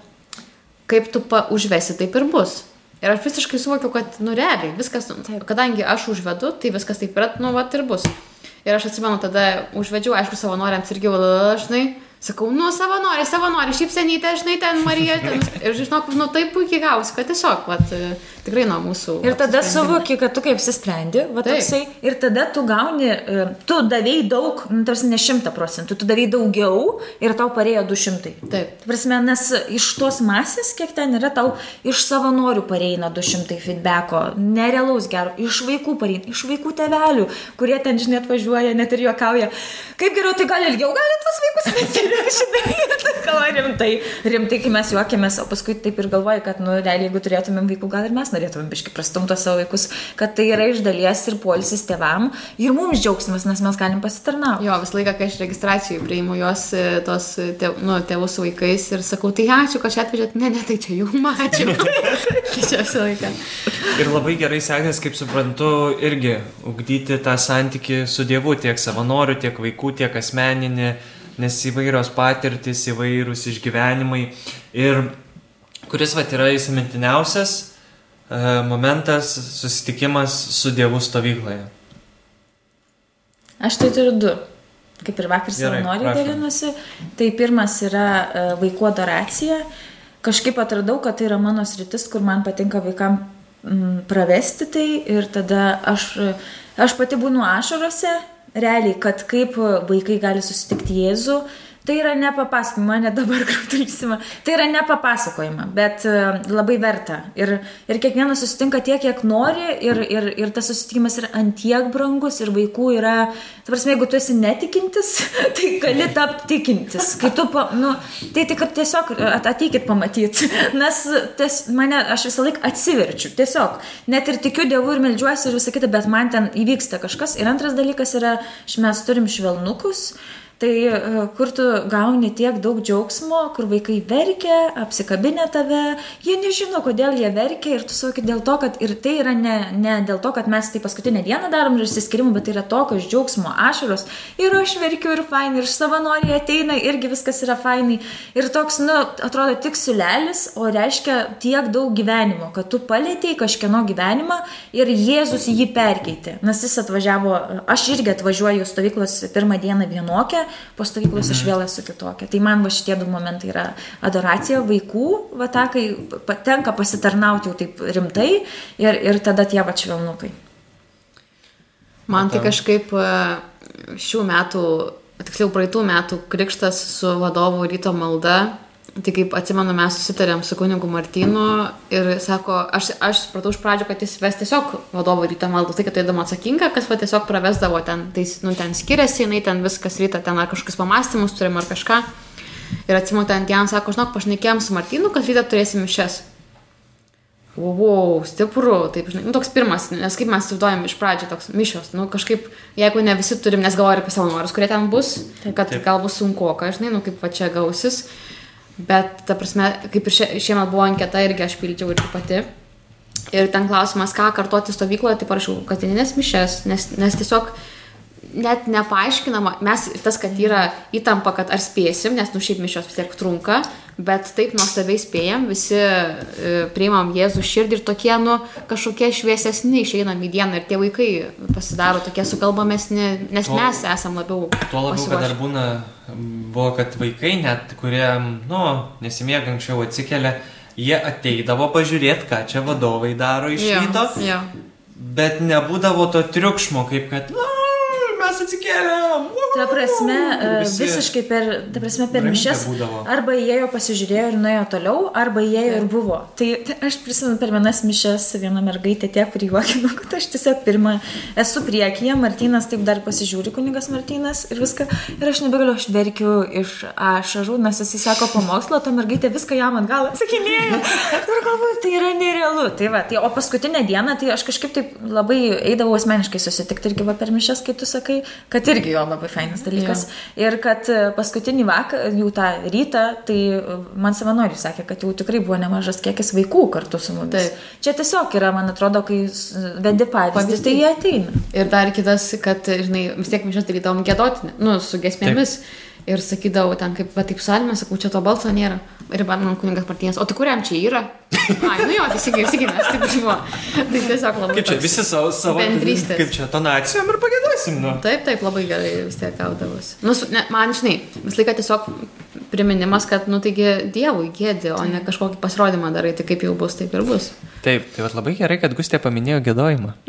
Kaip tu užvesi, taip ir bus. Ir aš visiškai suvokiu, kad, nu, realiai, viskas, Taip. kadangi aš užvedu, tai viskas taip yra, nu, va, ir bus. Ir aš atsimenu, tada užvedžiau, aišku, savanoriams irgi, žinai, sakau, nu, savanoriai, savanoriai, šypsenytė, žinai, ten Marija, ten. <laughs> Ir žinok, nu, taip puikiai gausi, kad tiesiog, va, tikrai nuo mūsų. Ir tada suvoki, kad tu kaip apsisprendi, va toksai, ir tada tu gauni, e, tu davėjai daug, nu, tarsi ne šimtą procentų, tu davėjai daugiau ir tau parėjo du šimtai. Taip. Ta prasme, nes iš tos masės, kiek ten yra, tau iš savanorių pareina 200 feedbacko, nerealaus gero, iš vaikų pareina, iš vaikų tevelių, kurie ten, žinai, atvažiuoja, net ir juokauja. Kaip geriau, tai gal ilgiau gali tuos vaikus specialiai, žinai, ir tai kalba rimtai, rimtai, kai mes juokiamės, o paskui taip ir galvoju, kad, nu, realiai, jeigu turėtumėm vaikų, gal ir mes norėtumėm biškai prastumto savo vaikus, kad tai yra iš dalies ir polisis tėvam ir mums džiaugsmas, nes mes galim pasitarnauti. Jo, visą laiką, kai aš registracijai priimu juos, e, tos tėv, nu, tėvus su vaikais ir sakau, tai ačiū, kad čia atvežėt, ne, ne, tai čia jų <laughs> ačiū. tai čia visą laiką. Ir labai gerai sekės, kaip suprantu, irgi ugdyti tą santyki su Dievu, tiek savanorių, tiek vaikų, tiek asmeninį, nes įvairios patirtis, įvairūs išgyvenimai. Ir kuris vat yra įsimintiniausias e, momentas susitikimas su Dievu stovykloje. Aš tai turiu du. Kaip ir vakar savanoriai prašom. dalinosi. Tai pirmas yra e, vaikų adoracija. Kažkaip atradau, kad tai yra mano sritis, kur man patinka vaikam pravesti tai ir tada aš, aš pati būnu ašarose, realiai, kad kaip vaikai gali susitikti Jėzų. Tai yra nepapasakojama, mane dabar <laughs> krautulysima. Tai yra nepapasakojama, bet e, labai verta. Ir, ir kiekvienas susitinka tiek, kiek nori ir, ir, ir tas susitikimas yra antiek brangus ir vaikų yra, ta prasme, jeigu tu esi netikintis, <laughs> tai gali tapti tikintis. Kai tu, pa, nu, tai tik tiesiog at- ateikit pamatyti, <laughs> nes ties, mane, aš visą laiką atsiverčiu, tiesiog. Net ir tikiu Dievu ir melžiuosi ir visą kitą, bet man ten įvyksta kažkas. Ir antras dalykas yra, mes turim švelnukus. Tai e, kur tu gauni tiek daug džiaugsmo, kur vaikai verkia, apsikabinę tave, jie nežino, kodėl jie verkia ir tu suvoki dėl to, kad ir tai yra ne, ne dėl to, kad mes tai paskutinę dieną darom ir išsiskirimų, bet tai yra tokios džiaugsmo ašaros. Ir aš verkiu ir fainai, ir savanoriai ateina, irgi viskas yra fainai. Ir toks, nu, atrodo tik siulelis, o reiškia tiek daug gyvenimo, kad tu palėtėjai kažkieno gyvenimą ir Jėzus jį perkeitė. Nes jis atvažiavo, aš irgi atvažiuoju stovyklos pirmą dieną vienokią, po stovyklos aš vėl esu kitokia. Tai man va šitie du momentai yra adoracija vaikų, va ta, kai patenka pasitarnauti jau taip rimtai ir, ir tada tie va švelnukai. Man tai kažkaip e, šių metų, tiksliau praeitų metų krikštas su vadovu ryto malda Tai kaip atsimenu, mes susitarėm su kunigu Martinu ir sako, aš, aš supratau iš pradžio, kad jis ves tiesiog vadovo ryto maldą, tai kad tai įdomu atsakinga, kas va tiesiog pravesdavo ten, tai nu, ten skiriasi, jinai ten viskas ryta, ten ar kažkokius pamastymus turim ar kažką. Ir atsimenu, ten Jan sako, žinok, pašnekėjom su Martinu, kad rytą turėsim mišes. Wow, wow, stipru, taip, žinai, nu, toks pirmas, nes kaip mes įsivaizduojam iš pradžio, toks mišios, nu, kažkaip, jeigu ne visi turim, nes galvoju apie savanorius, kurie ten bus, taip, kad taip. gal bus sunku, ką, žinai, nu, kaip va čia gausis. Bet, ta prasme, kaip ir šie, šiemet buvo anketa irgi aš pildžiau ir pati. Ir ten klausimas, ką kartuoti stovykloje, tai parašiau kasdieninės mišes, nes, nes tiesiog net nepaaiškinama, mes tas, kad yra įtampa, kad ar spėsim, nes nu šiaip mišios vis tiek trunka, bet taip nuostabiai spėjam, visi e, priimam Jėzų širdį ir tokie, nu, kažkokie šviesesni išeinam į dieną ir tie vaikai pasidaro tokie sukalbamesni, nes tuo, mes esam labiau. Tuo labiau, pasiruošę. kad dar būna, buvo, kad vaikai net, kurie, nu, nesimiega anksčiau atsikelia, jie ateidavo pažiūrėti, ką čia vadovai daro iš ryto. Ja, ja. Bet nebūdavo to triukšmo, kaip kad, na, nu, mes atsikėlėm. Ta prasme, e, Visi visiškai per, ta prasme, per mišes. Arba įėjo, pasižiūrėjo ir nuėjo toliau, arba įėjo ir buvo. Tai, tai aš prisimenu per vienas mišes vieną mergaitę tiek prijuokinu, <laughs> kad aš tiesiog pirmą esu priekyje, Martinas taip dar pasižiūri, kunigas Martinas ir viską. Ir aš nebegaliu, aš verkiu iš ašarų, nes jis įsako pamokslo, ta mergaitė viską jam ant galo atsakinėja. <laughs> Ir galvoju, tai yra nerealu. Tai va, tai, o paskutinę dieną, tai aš kažkaip taip labai eidavau asmeniškai susitikti irgi va per mišes, kai tu sakai, kad irgi jo labai fainas dalykas. Ja. Ir kad e, paskutinį vakarą, jau tą rytą, tai e, man savanoriai sakė, kad jau tikrai buvo nemažas kiekis vaikų kartu su mumis. Taip. Čia tiesiog yra, man atrodo, kai vedi pavyzdį, tai jie ateina. Ir dar kitas, kad, žinai, vis tiek mes čia darydavom gėdoti, nu, su gesmėmis. Taip ir sakydavau ten, kaip, va taip salmė, sakau, čia to balso nėra. Ir man kuningas Martinas, o tai kuriam čia yra? Ai, nu jo, teisingai, teisingai, mes taip buvo. Tai tiesiog labai. Kaip čia, visi savo, savo bendrystės. Kaip čia, tonacijom ir pagėduosim, nu. Taip, taip, labai gerai vis tiek gaudavus. Nu, ne, man, žinai, vis laiką tiesiog priminimas, kad, nu, taigi Dievui gėdi, o ne kažkokį pasirodymą darai, tai kaip jau bus, taip ir bus. Taip, tai vat, labai gerai, kad Gustė paminėjo gėdojimą. <laughs>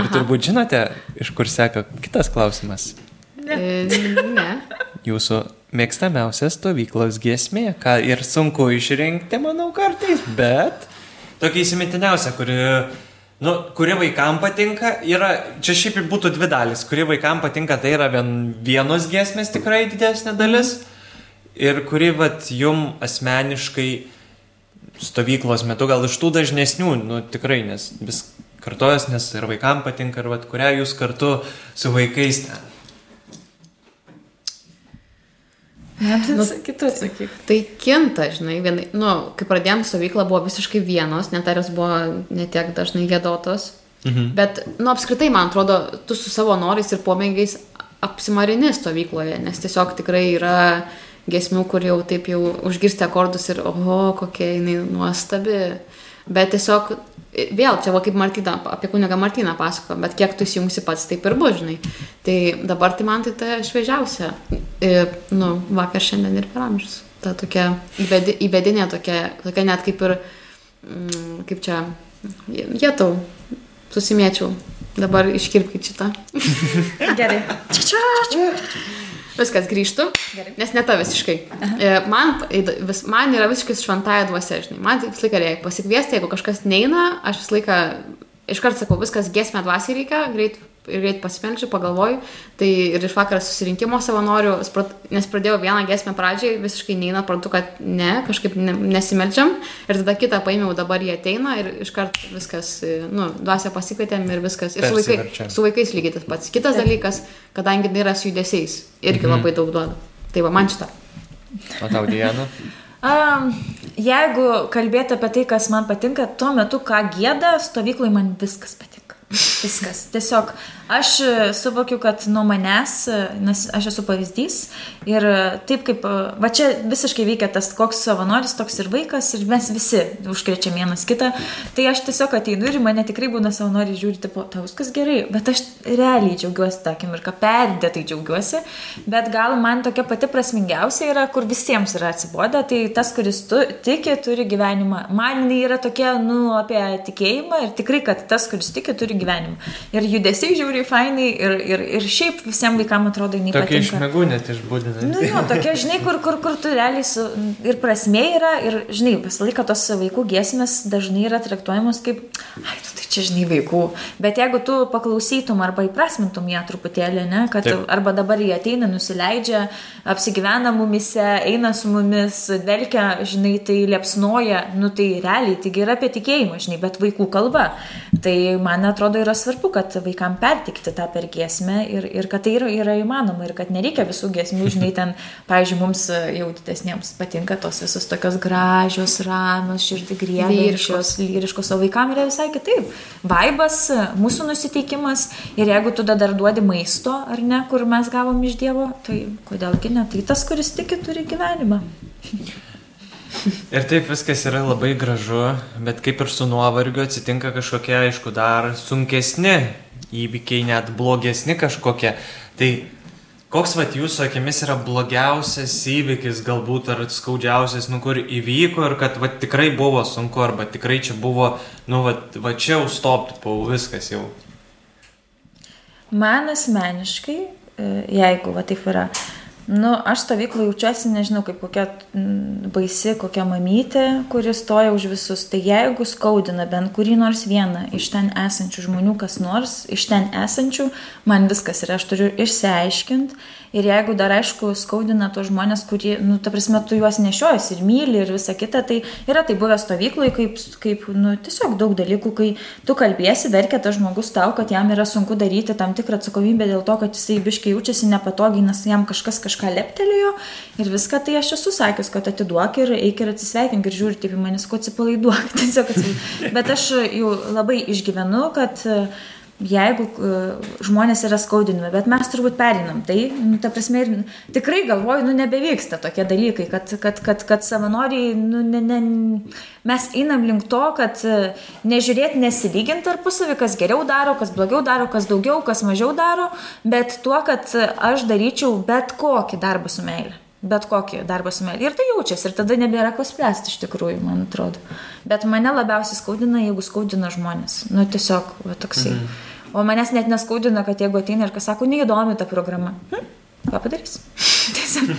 ir turbūt žinote, iš kur seka kitas klausimas. Ne. E, ne. Jūsų mėgstamiausia stovyklos giesmė, ką ir sunku išrinkti, manau, kartais, bet tokia įsimintiniausia, kuri, nu, kuri vaikam patinka, yra, čia šiaip ir būtų dvi dalis, kuri vaikam patinka, tai yra vien, vienos giesmės tikrai didesnė dalis ir kuri, vat, jum asmeniškai stovyklos metu, gal iš tų dažnesnių, nu, tikrai, nes vis kartojas, nes ir vaikam patinka, ir vat, kurią jūs kartu su vaikais ten Nu, kitų atsakyk. Tai kinta, žinai, vienai, nu, kai pradėjom stovyklą buvo visiškai vienos, net ar jos buvo netiek dažnai gėdotos. Mhm. Bet, nu, apskritai, man atrodo, tu su savo norais ir pomėgiais apsimarini stovykloje, nes tiesiog tikrai yra gesmių, kur jau taip jau užgirsti akordus ir, oho, kokia jinai nuostabi. Bet tiesiog vėl čia va kaip Martina, apie kunigą Martiną pasako, bet kiek tu įsijungsi pats, taip ir bus, žinai. Tai dabar tai man tai ta šviežiausia, ir, nu, vakar šiandien ir per amžius. Ta tokia įvedi, įvedinė, tokia, tokia net kaip ir, mm, kaip čia, jėtau, susimėčiau. Dabar iškirpkit šitą. Gerai. Čia, čia. Viskas grįžtų, Gerai. nes ne ta visiškai. Aha. Man, vis, man yra visiškai šventąją dvasia, žinai. Man visą laiką reikia pasikviesti, jeigu kažkas neina, aš visą laiką iškart sakau, viskas gesmė dvasiai reikia, greit greit pasimelčiu, pagalvoju. Tai ir iš vakaro susirinkimo savanorių, nes pradėjau vieną gesmę pradžiai, visiškai neina, prantu, kad ne, kažkaip ne, nesimelčiam. Ir tada kitą paėmiau, dabar jie ateina ir iškart viskas, nu, dvasia pasikvietėm ir viskas. Ir su, vaikai, su vaikais lygiai tas pats. Kitas dalykas, kadangi tai yra su judesiais, irgi Mhm. labai daug duoda. Tai va, man šitą. O tau Diana? Um, jeigu kalbėti apie tai, kas man patinka, tuo metu, ką gėda, stovyklai man viskas patinka. Viskas. Tiesiog aš e, suvokiu, kad nuo manęs, e, nes aš esu pavyzdys ir e, taip kaip, va čia visiškai veikia tas, koks savanoris, toks ir vaikas ir mes visi užkrečiam vienas kitą. Tai aš tiesiog ateinu ir mane tikrai būna savanoriai žiūri, tipo, tau viskas gerai, bet aš realiai džiaugiuosi tą akimirką, perdėtai džiaugiuosi, bet gal man tokia pati prasmingiausia yra, kur visiems yra atsibodę, tai tas, kuris tu tiki, turi gyvenimą. Man yra tokia, nu, apie tikėjimą ir tikrai, kad tas, kuris tiki, turi gyvenimą. Ir judesiai žiūri fainai ir, ir, ir šiaip visiems vaikams atrodo, jinai Tokia patinka. mėgų net išbūdina. Nu, jo, tokia, žinai, kur, kur, kur tu realiai su, ir prasmė yra, ir, žinai, visą laiką tos vaikų giesmės dažnai yra traktuojamos kaip, ai, nu, tai čia, žinai, vaikų. Bet jeigu tu paklausytum arba įprasmintum ją truputėlį, ne, kad Taip. arba dabar jie ateina, nusileidžia, apsigyvena mumise, eina su mumis, dvelkia, žinai, tai liepsnoja, nu tai realiai, taigi yra apie tikėjimą, žinai, bet vaikų kalba. Tai man atrodo yra svarbu, kad vaikam pertikti tą per giesmę ir, ir kad tai yra, yra įmanoma ir kad nereikia visų giesmių, žinai, ten, pavyzdžiui, mums jau didesniems patinka tos visos tokios gražios, ramios, širdį griebiančios, lyriškos, o vaikam yra visai kitaip. Vaibas, mūsų nusiteikimas ir jeigu tu da- dar duodi maisto, ar ne, kur mes gavom iš Dievo, tai kodėlgi ne, tai tas, kuris tiki, turi gyvenimą. Ir taip viskas yra labai gražu, bet kaip ir su nuovargiu atsitinka kažkokie, aišku, dar sunkesni įvykiai, net blogesni kažkokie. Tai koks vat jūsų akimis yra blogiausias įvykis, galbūt ar skaudžiausias, nu kur įvyko ir kad vat tikrai buvo sunku, arba tikrai čia buvo, nu vat, va čia jau stop, tipo, viskas jau. Man asmeniškai, e, jeigu va taip yra, nu, aš stovyklą jaučiuosi, nežinau, kaip kokia mm, baisi, kokia mamytė, kuris stoja už visus. Tai jeigu skaudina bent kurį nors vieną iš ten esančių žmonių, kas nors iš ten esančių, man viskas yra, aš turiu išsiaiškinti. Ir jeigu dar aišku skaudina tos žmonės, kurie, nu, ta prasme, tu juos nešiojas ir myli ir visa kita, tai yra tai buvę stovyklai, kaip, kaip, nu, tiesiog daug dalykų, kai tu kalbėsi, verkia tas žmogus tau, kad jam yra sunku daryti tam tikrą atsakomybę dėl to, kad jisai biškai jaučiasi nepatogiai, nes jam kažkas kažką leptelėjo ir viską, tai aš esu sakęs, kad atiduok ir eik ir atsisveikink ir žiūri taip į manęs, ko atsipalaiduok. <laughs> Tiesiog atsipalaiduok. Bet aš jau labai išgyvenu, kad e, jeigu e, žmonės yra skaudinami, bet mes turbūt perinam. Tai, nu, ta prasme, ir tikrai galvoju, nu, nebevyksta tokie dalykai, kad, kad, kad, kad savanoriai, nu, ne, ne, mes einam link to, kad e, nežiūrėti, nesilyginti tarpusavį, kas geriau daro, kas blogiau daro, kas daugiau, kas mažiau daro, bet tuo, kad aš daryčiau bet kokį darbą su meilė. Bet kokį darbą su meilė. Ir tai jaučiasi, ir tada nebėra ko spręsti iš tikrųjų, man atrodo. Bet mane labiausiai skaudina, jeigu skaudina žmonės. Nu, tiesiog, va, toksai. Mhm. O manęs net neskaudina, kad jeigu ateina ir kas sako, neįdomi ta programa. Hm? Ką padarys? Tiesiog,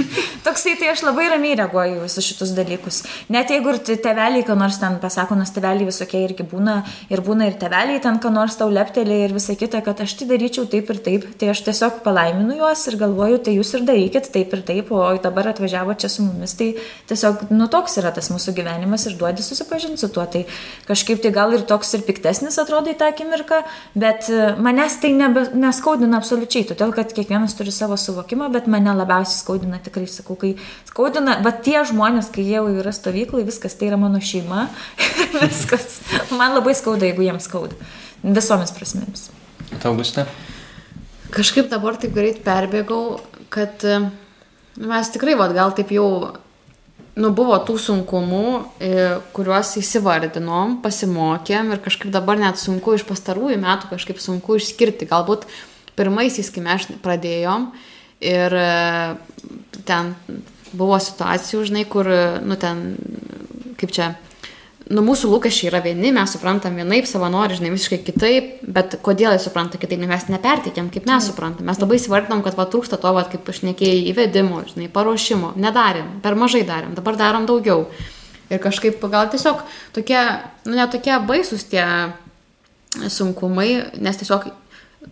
toksai, tai aš labai ramiai reaguoju visus šitus dalykus. Net jeigu ir te- tėveliai, ką nors ten pasako, nes tėveliai visokie irgi būna, ir būna ir tėveliai ten, ką nors tau leptelė ir visa kita, kad aš tai daryčiau taip ir taip, tai aš tiesiog palaiminu juos ir galvoju, tai jūs ir darykit taip ir taip, o dabar atvažiavo čia su mumis, tai tiesiog, nu toks yra tas mūsų gyvenimas ir duodi susipažinti su tuo. Tai kažkaip tai gal ir toks ir piktesnis atrodo į tą akimirką, bet manęs tai nebe, neskaudina absoliučiai, todėl kad kiekvienas turi savo suvokimą, bet mane labiausiai skaudina tikrai, sakau, kai skaudina, bet tie žmonės, kai jie jau yra stovyklai, viskas tai yra mano šeima, <laughs> viskas. Man labai skauda, jeigu jiems skauda. Visomis prasmėmis. Tau Augustė? Kažkaip dabar taip greit perbėgau, kad e, mes tikrai, vad, gal taip jau, nu, buvo tų sunkumų, e, kuriuos įsivardinom, pasimokėm ir kažkaip dabar net sunku iš pastarųjų metų kažkaip sunku išskirti. Galbūt pirmaisiais, kai mes pradėjom ir e, ten buvo situacijų, žinai, kur, nu, ten, kaip čia, nu, mūsų lūkesčiai yra vieni, mes suprantam vienaip, savanori, žinai, visiškai kitaip, bet kodėl jie supranta kitaip, nes mes neperteikiam, kaip mes suprantam. Mes labai įsivardinam, kad va trūksta to, va, kaip aš nekėjai, įvedimo, žinai, paruošimo, nedarėm, per mažai darėm, dabar darom daugiau. Ir kažkaip gal tiesiog tokie, nu, netokie baisus tie sunkumai, nes tiesiog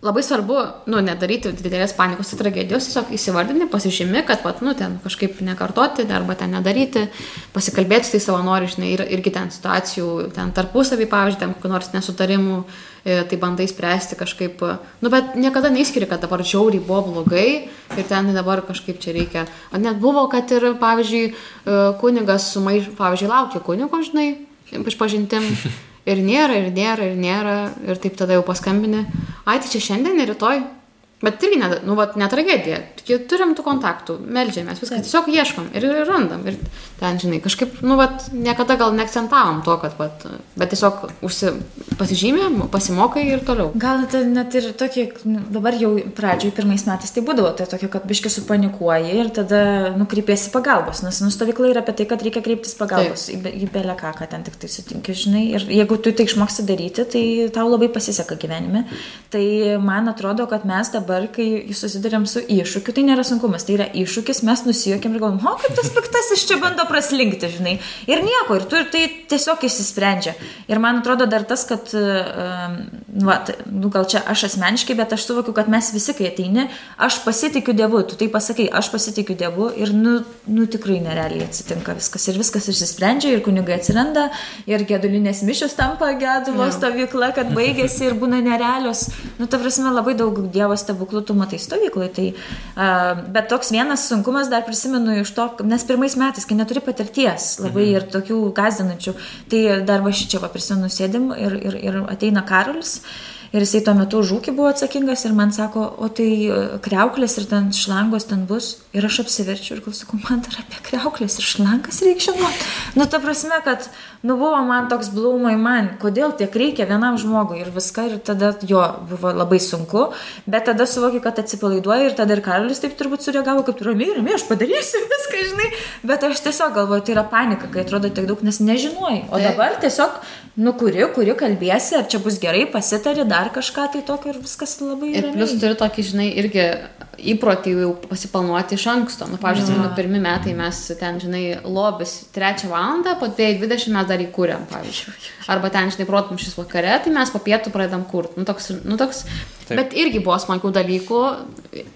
labai svarbu, nu, nedaryti didelės panikos ir tragedijos, tiesiog įsivardinti, pasižymi, kad, pat, nu, ten kažkaip nekartoti arba ten nedaryti, pasikalbėti su tai savanori, žinai, ir, irgi ten situacijų, ten tarpusavį, pavyzdžiui, ten kokių nors nesutarimų, e, tai bandai spręsti kažkaip, nu, bet niekada neįskiri, kad dabar žiauriai buvo blogai ir ten dabar kažkaip čia reikia. Net buvo, kad ir, pavyzdžiui, e, kunigas sumaiš, pavyzdžiui, laukia kunigo, žinai, išpažintim. <laughs> ir nėra, ir nėra, ir nėra, ir taip tada jau paskambini, ai tai čia šiandien ir rytoj, Bet irgi, ne, nu, vat, ne tragedija. Tik turim tų kontaktų, melžiamės, viską tiesiog ieškom ir, ir randam. Ir ten, žinai, kažkaip, nu, vat, niekada gal neakcentavom to, kad, vat, bet tiesiog užsi, pasižymė, pasimokai ir toliau. Gal tai net ir tokie, dabar jau pradžioj, pirmais metais tai būdavo, tai tokia, kad biški supanikuoji ir tada nukreipiesi pagalbos, nes nustovykla yra apie tai, kad reikia kreiptis pagalbos Taip. į, į belę ką, ką ten tik tai sutinki, žinai. Ir jeigu tu tai išmoksti daryti, tai tau labai pasiseka gyvenime. Tai man atrodo, kad mes dabar dabar, kai susidurėm su iššūkiu, tai nėra sunkumas, tai yra iššūkis, mes nusijuokėm ir galvom, o kaip tas piktasis čia bando praslinkti, žinai. Ir nieko, ir tu ir tai tiesiog įsisprendžia. Ir man atrodo dar tas, kad, nu, va, nu, gal čia aš asmeniškai, bet aš suvokiu, kad mes visi, kai ateini, aš pasitikiu Dievu, tu tai pasakai, aš pasitikiu Dievu ir, nu, nu tikrai nerealiai atsitinka viskas. Ir viskas išsisprendžia, ir kunigai atsiranda, ir gedulinės mišios tampa gedulo stovykla, kad baigėsi ir būna nerealios. Nu, ta prasme, labai daug Dievo stebuklų tu matai stovykloje. Tai, bet toks vienas sunkumas dar prisimenu iš to, nes pirmais metais, kai neturi patirties labai mhm. ir tokių gazdinančių, tai dar va šičia va prisimenu sėdim ir, ir, ir ateina Karolis. Uh, Ir jisai tuo metu už ūkį buvo atsakingas ir man sako, o tai e, kreuklės ir ten šlangos ten bus. Ir aš apsiverčiu ir klausiu, man dar apie kreuklės ir šlangas reikia žinoti. Nu, ta prasme, kad, nu, buvo man toks blūmai man, kodėl tiek reikia vienam žmogui ir viską. Ir tada jo buvo labai sunku, bet tada suvokiu, kad atsipalaiduoju ir tada ir Karolis taip turbūt sureagavo, kaip ramiai, ramiai, aš padarysiu <laughs> viską, žinai. Bet aš tiesiog galvoju, tai yra panika, kai atrodo tiek daug, nes nežinojai. O dabar tiesiog, nu, kuri, kuri kalbėsi, ar čia bus gerai, pasitari dar dar kažką tai tokio ir viskas labai ir ramiai. plus turi tokį, žinai, irgi įprotį jau pasiplanuoti iš anksto. Nu, pavyzdžiui, ja. pirmi metai mes ten, žinai, lobis trečią valandą, po 20 mes dar įkūrėm, pavyzdžiui. Arba ten, žinai, protum šis vakare, tai mes po pietų pradedam kurti. Nu, toks, nu, toks, Taip. bet irgi buvo smagių dalykų,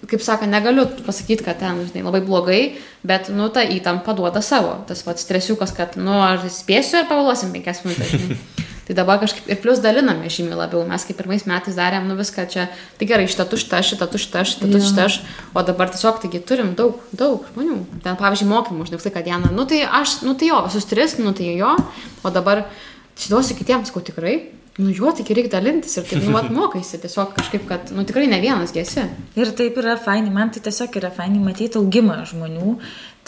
kaip sako, negaliu pasakyti, kad ten, žinai, labai blogai, bet, nu, ta įtampa duoda savo. Tas pats stresiukas, kad, nu, ar spėsiu ar pavėluosim 5 minutės. <laughs> Tai dabar kažkaip ir plus daliname žymiai labiau. Mes kaip pirmais metais darėm, nu viską čia, tai gerai, šitą tuštą, šitą tuštą, šitą tuštą, o dabar tiesiog taigi turim daug, daug žmonių. Ten, pavyzdžiui, mokymų, žinai, visą dieną, nu tai aš, nu tai jo, visus tris, nu tai jo, o dabar atiduosiu kitiems, sakau tikrai. Nu jo, tik reikia dalintis ir taip, nu, mat, <laughs> mokaisi tiesiog kažkaip, kad, nu, tikrai ne vienas gėsi. Ir taip yra fainai, man tai tiesiog yra fainai matyti augimą žmonių.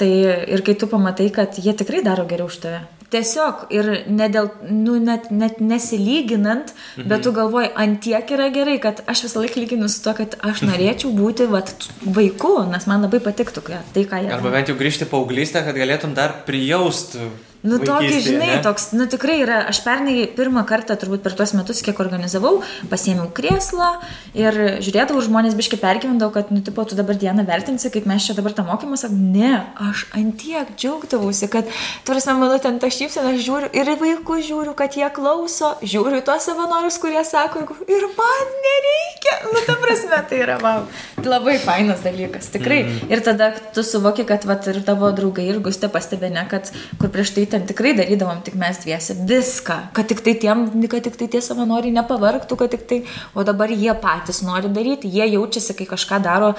Tai ir kai tu pamatai, kad jie tikrai daro geriau už tave. Tiesiog ir ne dėl, nu, net, net nesilyginant, mhm. bet tu galvoji, ant tiek yra gerai, kad aš visą laiką lyginu su to, kad aš norėčiau būti vat, vaiku, nes man labai patiktų tai, ką jie. Arba bent jau grįžti paauglystę, kad galėtum dar prijausti Nu, tokį, žinai, ne? toks, nu tikrai yra, aš pernai pirmą kartą, turbūt per tuos metus, kiek organizavau, pasiėmiau krėslą ir žiūrėdavau, žmonės biškai pergyvendavo, kad, nu, tipo, tu dabar dieną vertinsi, kaip mes čia dabar tą mokymą, sak, ne, aš antiek džiaugdavausi, kad, turės, man, mano ten ta šypsena, aš žiūriu ir į vaikus žiūriu, kad jie klauso, žiūriu į tuos savanorius, kurie sako, ir man nereikia, nu, ta prasme, tai yra, wow, tai labai fainas dalykas, tikrai. Mm. Ir tada tu suvoki, kad, va, ir tavo draugai ir gustė pastebė, ne, kad kur prieš tai ten tikrai darydavom tik mes dviesi viską, kad tik tai tiem, kad tik tai tie savanoriai nepavarktų, kad tik tai, o dabar jie patys nori daryti, jie jaučiasi, kai kažką daro,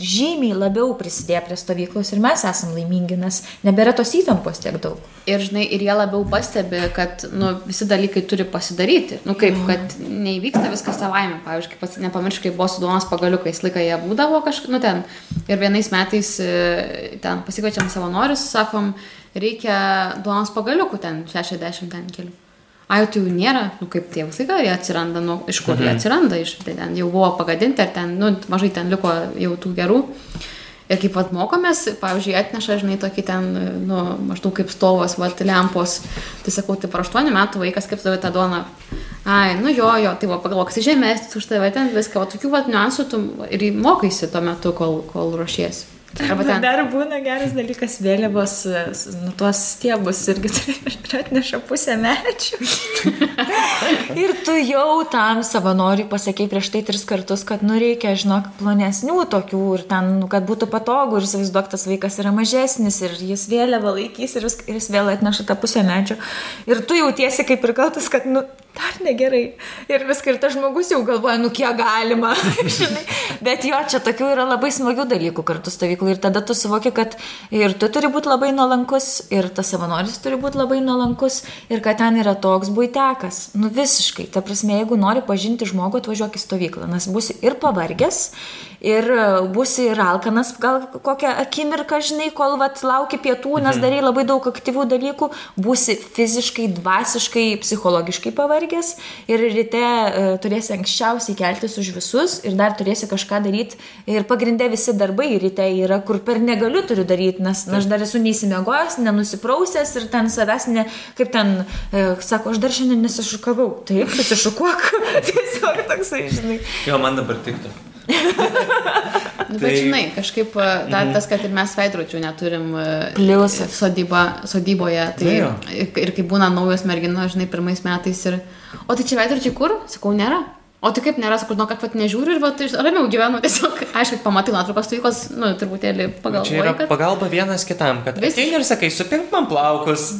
žymiai labiau prisidėjo prie stovyklos ir mes esam laimingi, nes nebėra tos įtampos tiek daug. Ir žinai, ir jie labiau pastebi, kad nu, visi dalykai turi pasidaryti. Nu, kaip, kad neįvyksta viskas savaime. Pavyzdžiui, pats nepamiršk, kaip buvo su duonos pagaliukais, laiką jie būdavo kažkur, nu ten. Ir vienais metais e, ten pasikviečiam savanorius, sakom, reikia duonos pagaliukų ten 60 ten kelių. A, jau tai jų nėra, nu kaip tie visai jie atsiranda, nu iš kur mhm. jie atsiranda, iš tai ten jau buvo pagadinti, ar ten, nu mažai ten liko jau tų gerų. Ir kaip pat mokomės, pavyzdžiui, atneša, žinai, tokį ten, nu, maždaug kaip stovas, va, lempos. Tai sakau, tai per 8 metų vaikas kaip tave tą duoną. Ai, nu jo, jo, tai va, pagalvok, žemesnis už tave ten viską, o tokių va niuansų tu ir mokaisi tuo metu, kol, kol ruošiesi. Arba ten. Dar būna geras dalykas vėliavos, nu tuos stiebus irgi <laughs> atneša pusę medžių. <laughs> ir tu jau tam savanoriui pasakėjai prieš tai tris kartus, kad nu reikia, žinok, plonesnių tokių ir ten, nu, kad būtų patogu ir įsivaizduok, tas vaikas yra mažesnis ir jis vėliavą laikys ir, vis, ir jis vėl atneša tą pusę medžio. Ir tu jautiesi kaip ir kaltas, kad, nu, dar negerai. Ir viską ir tas žmogus jau galvoja, nu kiek galima. <laughs> Bet jo, čia tokių yra labai smagių dalykų kartu stovyklų ir tada tu suvoki, kad ir tu turi būti labai nuolankus, ir tas savanoris turi būti labai nuolankus, ir kad ten yra toks būtekas. Nu visiškai, ta prasme, jeigu nori pažinti žmogų, atvažiuok į stovyklą, nes bus ir pavargęs, ir e, būsi ir alkanas, gal kokią akimirką, žinai, kol vat, lauki pietų, nes mhm. darai labai daug aktyvių dalykų, būsi fiziškai, dvasiškai, psichologiškai pavargęs ir ryte uh, turėsi anksčiausiai keltis už visus ir dar turėsi kažką daryti ir pagrindė visi darbai ryte yra, kur per negaliu turiu daryti, nes na, aš dar esu neįsimiegojęs, nenusiprausęs ir ten savęs, ne, kaip ten, e, sako, aš dar šiandien nesišukavau. Taip, susišukuok. <laughs> Tiesiog toksai, žinai. Jo, man dabar tiktų. <laughs> nu, bet žinai, kažkaip e, dar mhm. tas, kad ir mes veidrodžių neturim e, Pliusas. sodyba, sodyboje, tai ja, ir, ir kai būna naujos merginos, žinai, pirmais metais ir, o tai čia veidrodžiai kur? Sakau, nėra. O tai kaip nėra, sakau, nu, kad pat nežiūriu ir va, tai ramiau gyvenu, <laughs> tiesiog, aišku, pamatai nuotraukas stovyklos, nu, truputėlį pagalvoju. Čia yra kad... pagalba vienas kitam, kad vis tiek ir sakai, supink man plaukus.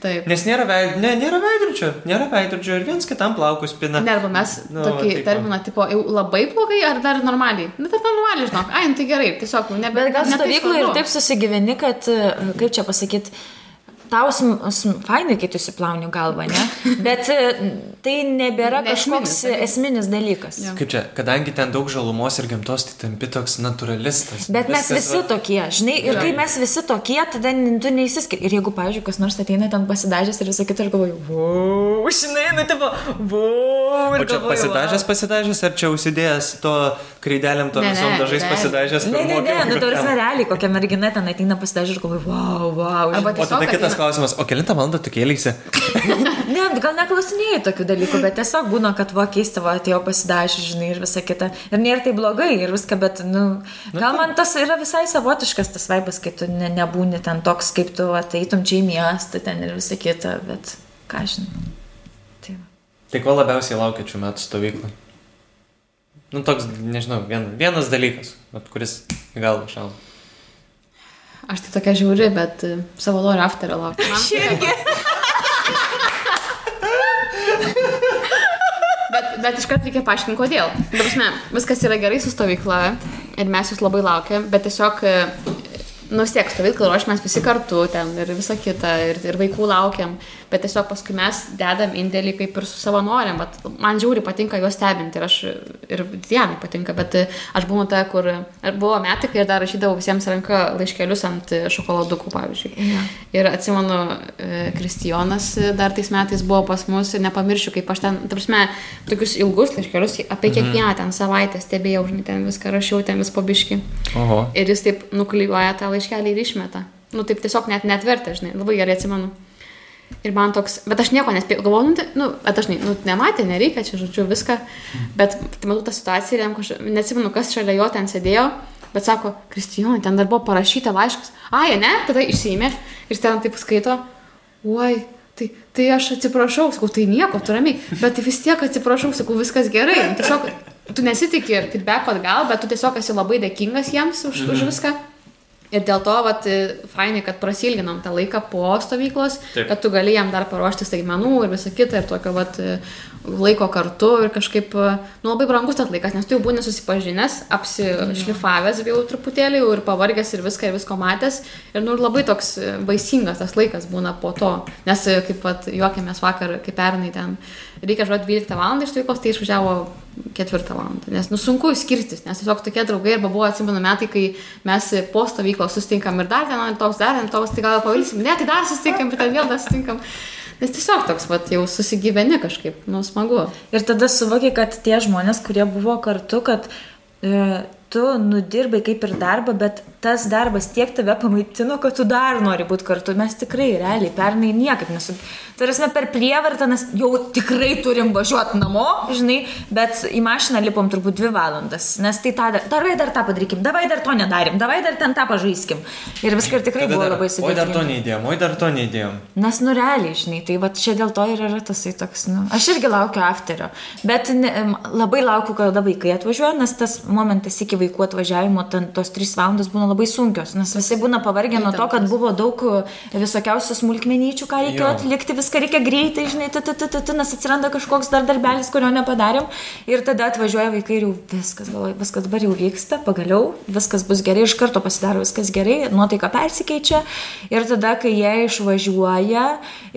Taip. Nes nėra, veid, ne, nėra veidrodžio, nėra veidrodžio ir viens kitam plaukus pina. Ne, arba mes nu, tokį taip, terminą, tipo, jau labai blogai ar dar normaliai? Na, nu, tai normaliai, žinok, ai, nu, tai gerai, tiesiog, nebe. Bet gal stovykloje ir taip susigyveni, kad, kaip čia pasakyti, tau fainai, kai tu įsiplauni galvą, ne? Bet e, tai nebėra ne kažkoks esminis, esminis dalykas. Ja. Kaip čia, kadangi ten daug žalumos ir gamtos, tai tampi toks naturalistas. Bet mes visi va... tokie, žinai, ir kai mes visi tokie, tada tu neįsiskiri. Ir jeigu, pavyzdžiui, kas nors ateina ten pasidažęs ir visą kitą, ir galvoju, wow, žinai, nu, tipo, wow. O čia galvoju, pasidažęs, pasidažęs, ar čia užsidėjęs to kreidelėm, to visom dažais pasidažęs? Ne, ne, ne, nu, tarsi realiai, kokia mergina ten ateina pasidažęs ir galvoju, wow, wow. Arba tiesiog, kitas klausimas, o kelintą valandą tu kėlėsi? ne, gal neklausinėjai tokių dalykų, bet tiesiog būna, kad va keista, va atėjo pasidažyti, žinai, ir visa kita. Ir nėra tai blogai, ir viską, bet, nu, gal man tas yra visai savotiškas tas vaibas, kai tu ne, nebūni ten toks, kaip tu ateitum čia į miestą ten ir visa kita, bet ką žinai. Tai, tai ko labiausiai laukia šių metų stovyklą? Nu, toks, nežinau, vien, vienas dalykas, kuris į galvą šauna. Aš tai tokia žiauri, bet e, savo lorį afterio laukiu. <laughs> Aš irgi. bet, bet iškart reikia paaiškinti, kodėl. Dabar, ne, viskas yra gerai su stovykla ir mes jūs labai laukiam, bet tiesiog e, nu, siek stovyklą ruošiamės visi kartu ten ir visa kita, ir, ir vaikų laukiam, bet tiesiog paskui mes dedam indėlį kaip ir su savanoriam, bet man žiauri patinka juos stebinti ir aš, ir Dianai patinka, bet aš buvau ta, kur, buvo metai, kai dar rašydavau visiems ranką laiškelius ant šokoladukų, pavyzdžiui. Ja. Ir atsimenu, e, Kristijonas dar tais metais buvo pas mus ir nepamiršiu, kaip aš ten, ta prasme, tokius ilgus laiškelius apie mhm. kiekvieną ten savaitę stebėjau, žinai, ten viską rašiau, ten vis pabiški. Oho. Ir jis taip nuklyjuoja tą laiškelį ir išmeta. Nu, taip tiesiog net netvertė, žinai, labai gerai atsimenu. Ir man toks, bet aš nieko nespėjau, galvoju, nu, tai, nu, bet aš, nu, nematė, nereikia, čia žodžiu viską, bet tai matau tą situaciją ir jam kažkaip, neatsimenu, kas šalia jo ten sėdėjo, bet sako, Kristijonai, ten dar buvo parašyta laiškas, ai, ne, tada išsiėmė ir ten taip skaito, oi, tai, tai aš atsiprašau, sakau, tai nieko, tu ramiai, bet vis tiek atsiprašau, sakau, viskas gerai, tiesiog tu nesitikė feedback atgal, bet tu tiesiog esi labai dėkingas jiems už, mhm. už viską. Ir dėl to, vat, fainai, kad prasilginom tą laiką po stovyklos, Taip. kad tu gali jam dar paruošti staigmenų ir visą kitą, ir tokio vat, laiko kartu ir kažkaip, nu, labai brangus tas laikas, nes tu jau būni susipažinęs, apsišlifavęs jau truputėlį, jau ir pavargęs ir viską, ir visko matęs, ir, nu, labai toks baisingas tas laikas būna po to, nes, kaip vat, juokėmės vakar, kaip pernai ten, reikia žodžiu 12 val. iš stovyklos, tai išvažiavo ketvirtą valandą. Nes nu, sunku skirtis, nes tiesiog tokie draugai arba buvo atsimenu metai, kai mes po stovyklos sustinkam ir dar ten toks, dar ten toks, tai gal pavilsim, ne, tai dar sustinkam, ir ten vėl dar sustinkam. Nes tiesiog toks, vat, jau susigyveni kažkaip, nu, smagu. Ir tada suvoki, kad tie žmonės, kurie buvo kartu, kad e, tu nudirbai kaip ir darbą, bet tas darbas tiek tave pamaitino, kad tu dar nori būti kartu. Mes tikrai realiai pernai niekaip nesu. Yra per prievartą, nes jau tikrai turim važiuoti namo, žinai, bet į mašiną lipom turbūt dvi valandas, nes tai tą, darai dar tą padarykim, davai dar to nedarim, davai dar ten tą pažaiskim. Ir viskas ir tikrai Tada buvo dar, labai Oi, dar to sudėtinga. neįdėjom, oi, dar to neįdėjom. Nes, nu, realiai, žinai, tai va čia dėl to ir yra tasai toks, nu, aš irgi laukiu afterio, bet ne, labai laukiu, kada vaikai atvažiuoja, nes tas momentas iki vaikų atvažiavimo, ten tos trys valandos būna labai sunkios, nes visi būna pavargę nuo to, kad buvo daug e, visokiausių smulkmenyčių, ką reikėjo Jo. atlikti, viską reikia greitai, žinai, t, t, t, t, t, nes atsiranda kažkoks dar darbelis, kurio nepadarėm ir tada atvažiuoja vaikai ir jau viskas, galvoju, viskas dabar jau vyksta, pagaliau, viskas bus gerai, iš karto pasidaro viskas gerai, nuotaika persikeičia ir tada, kai jie išvažiuoja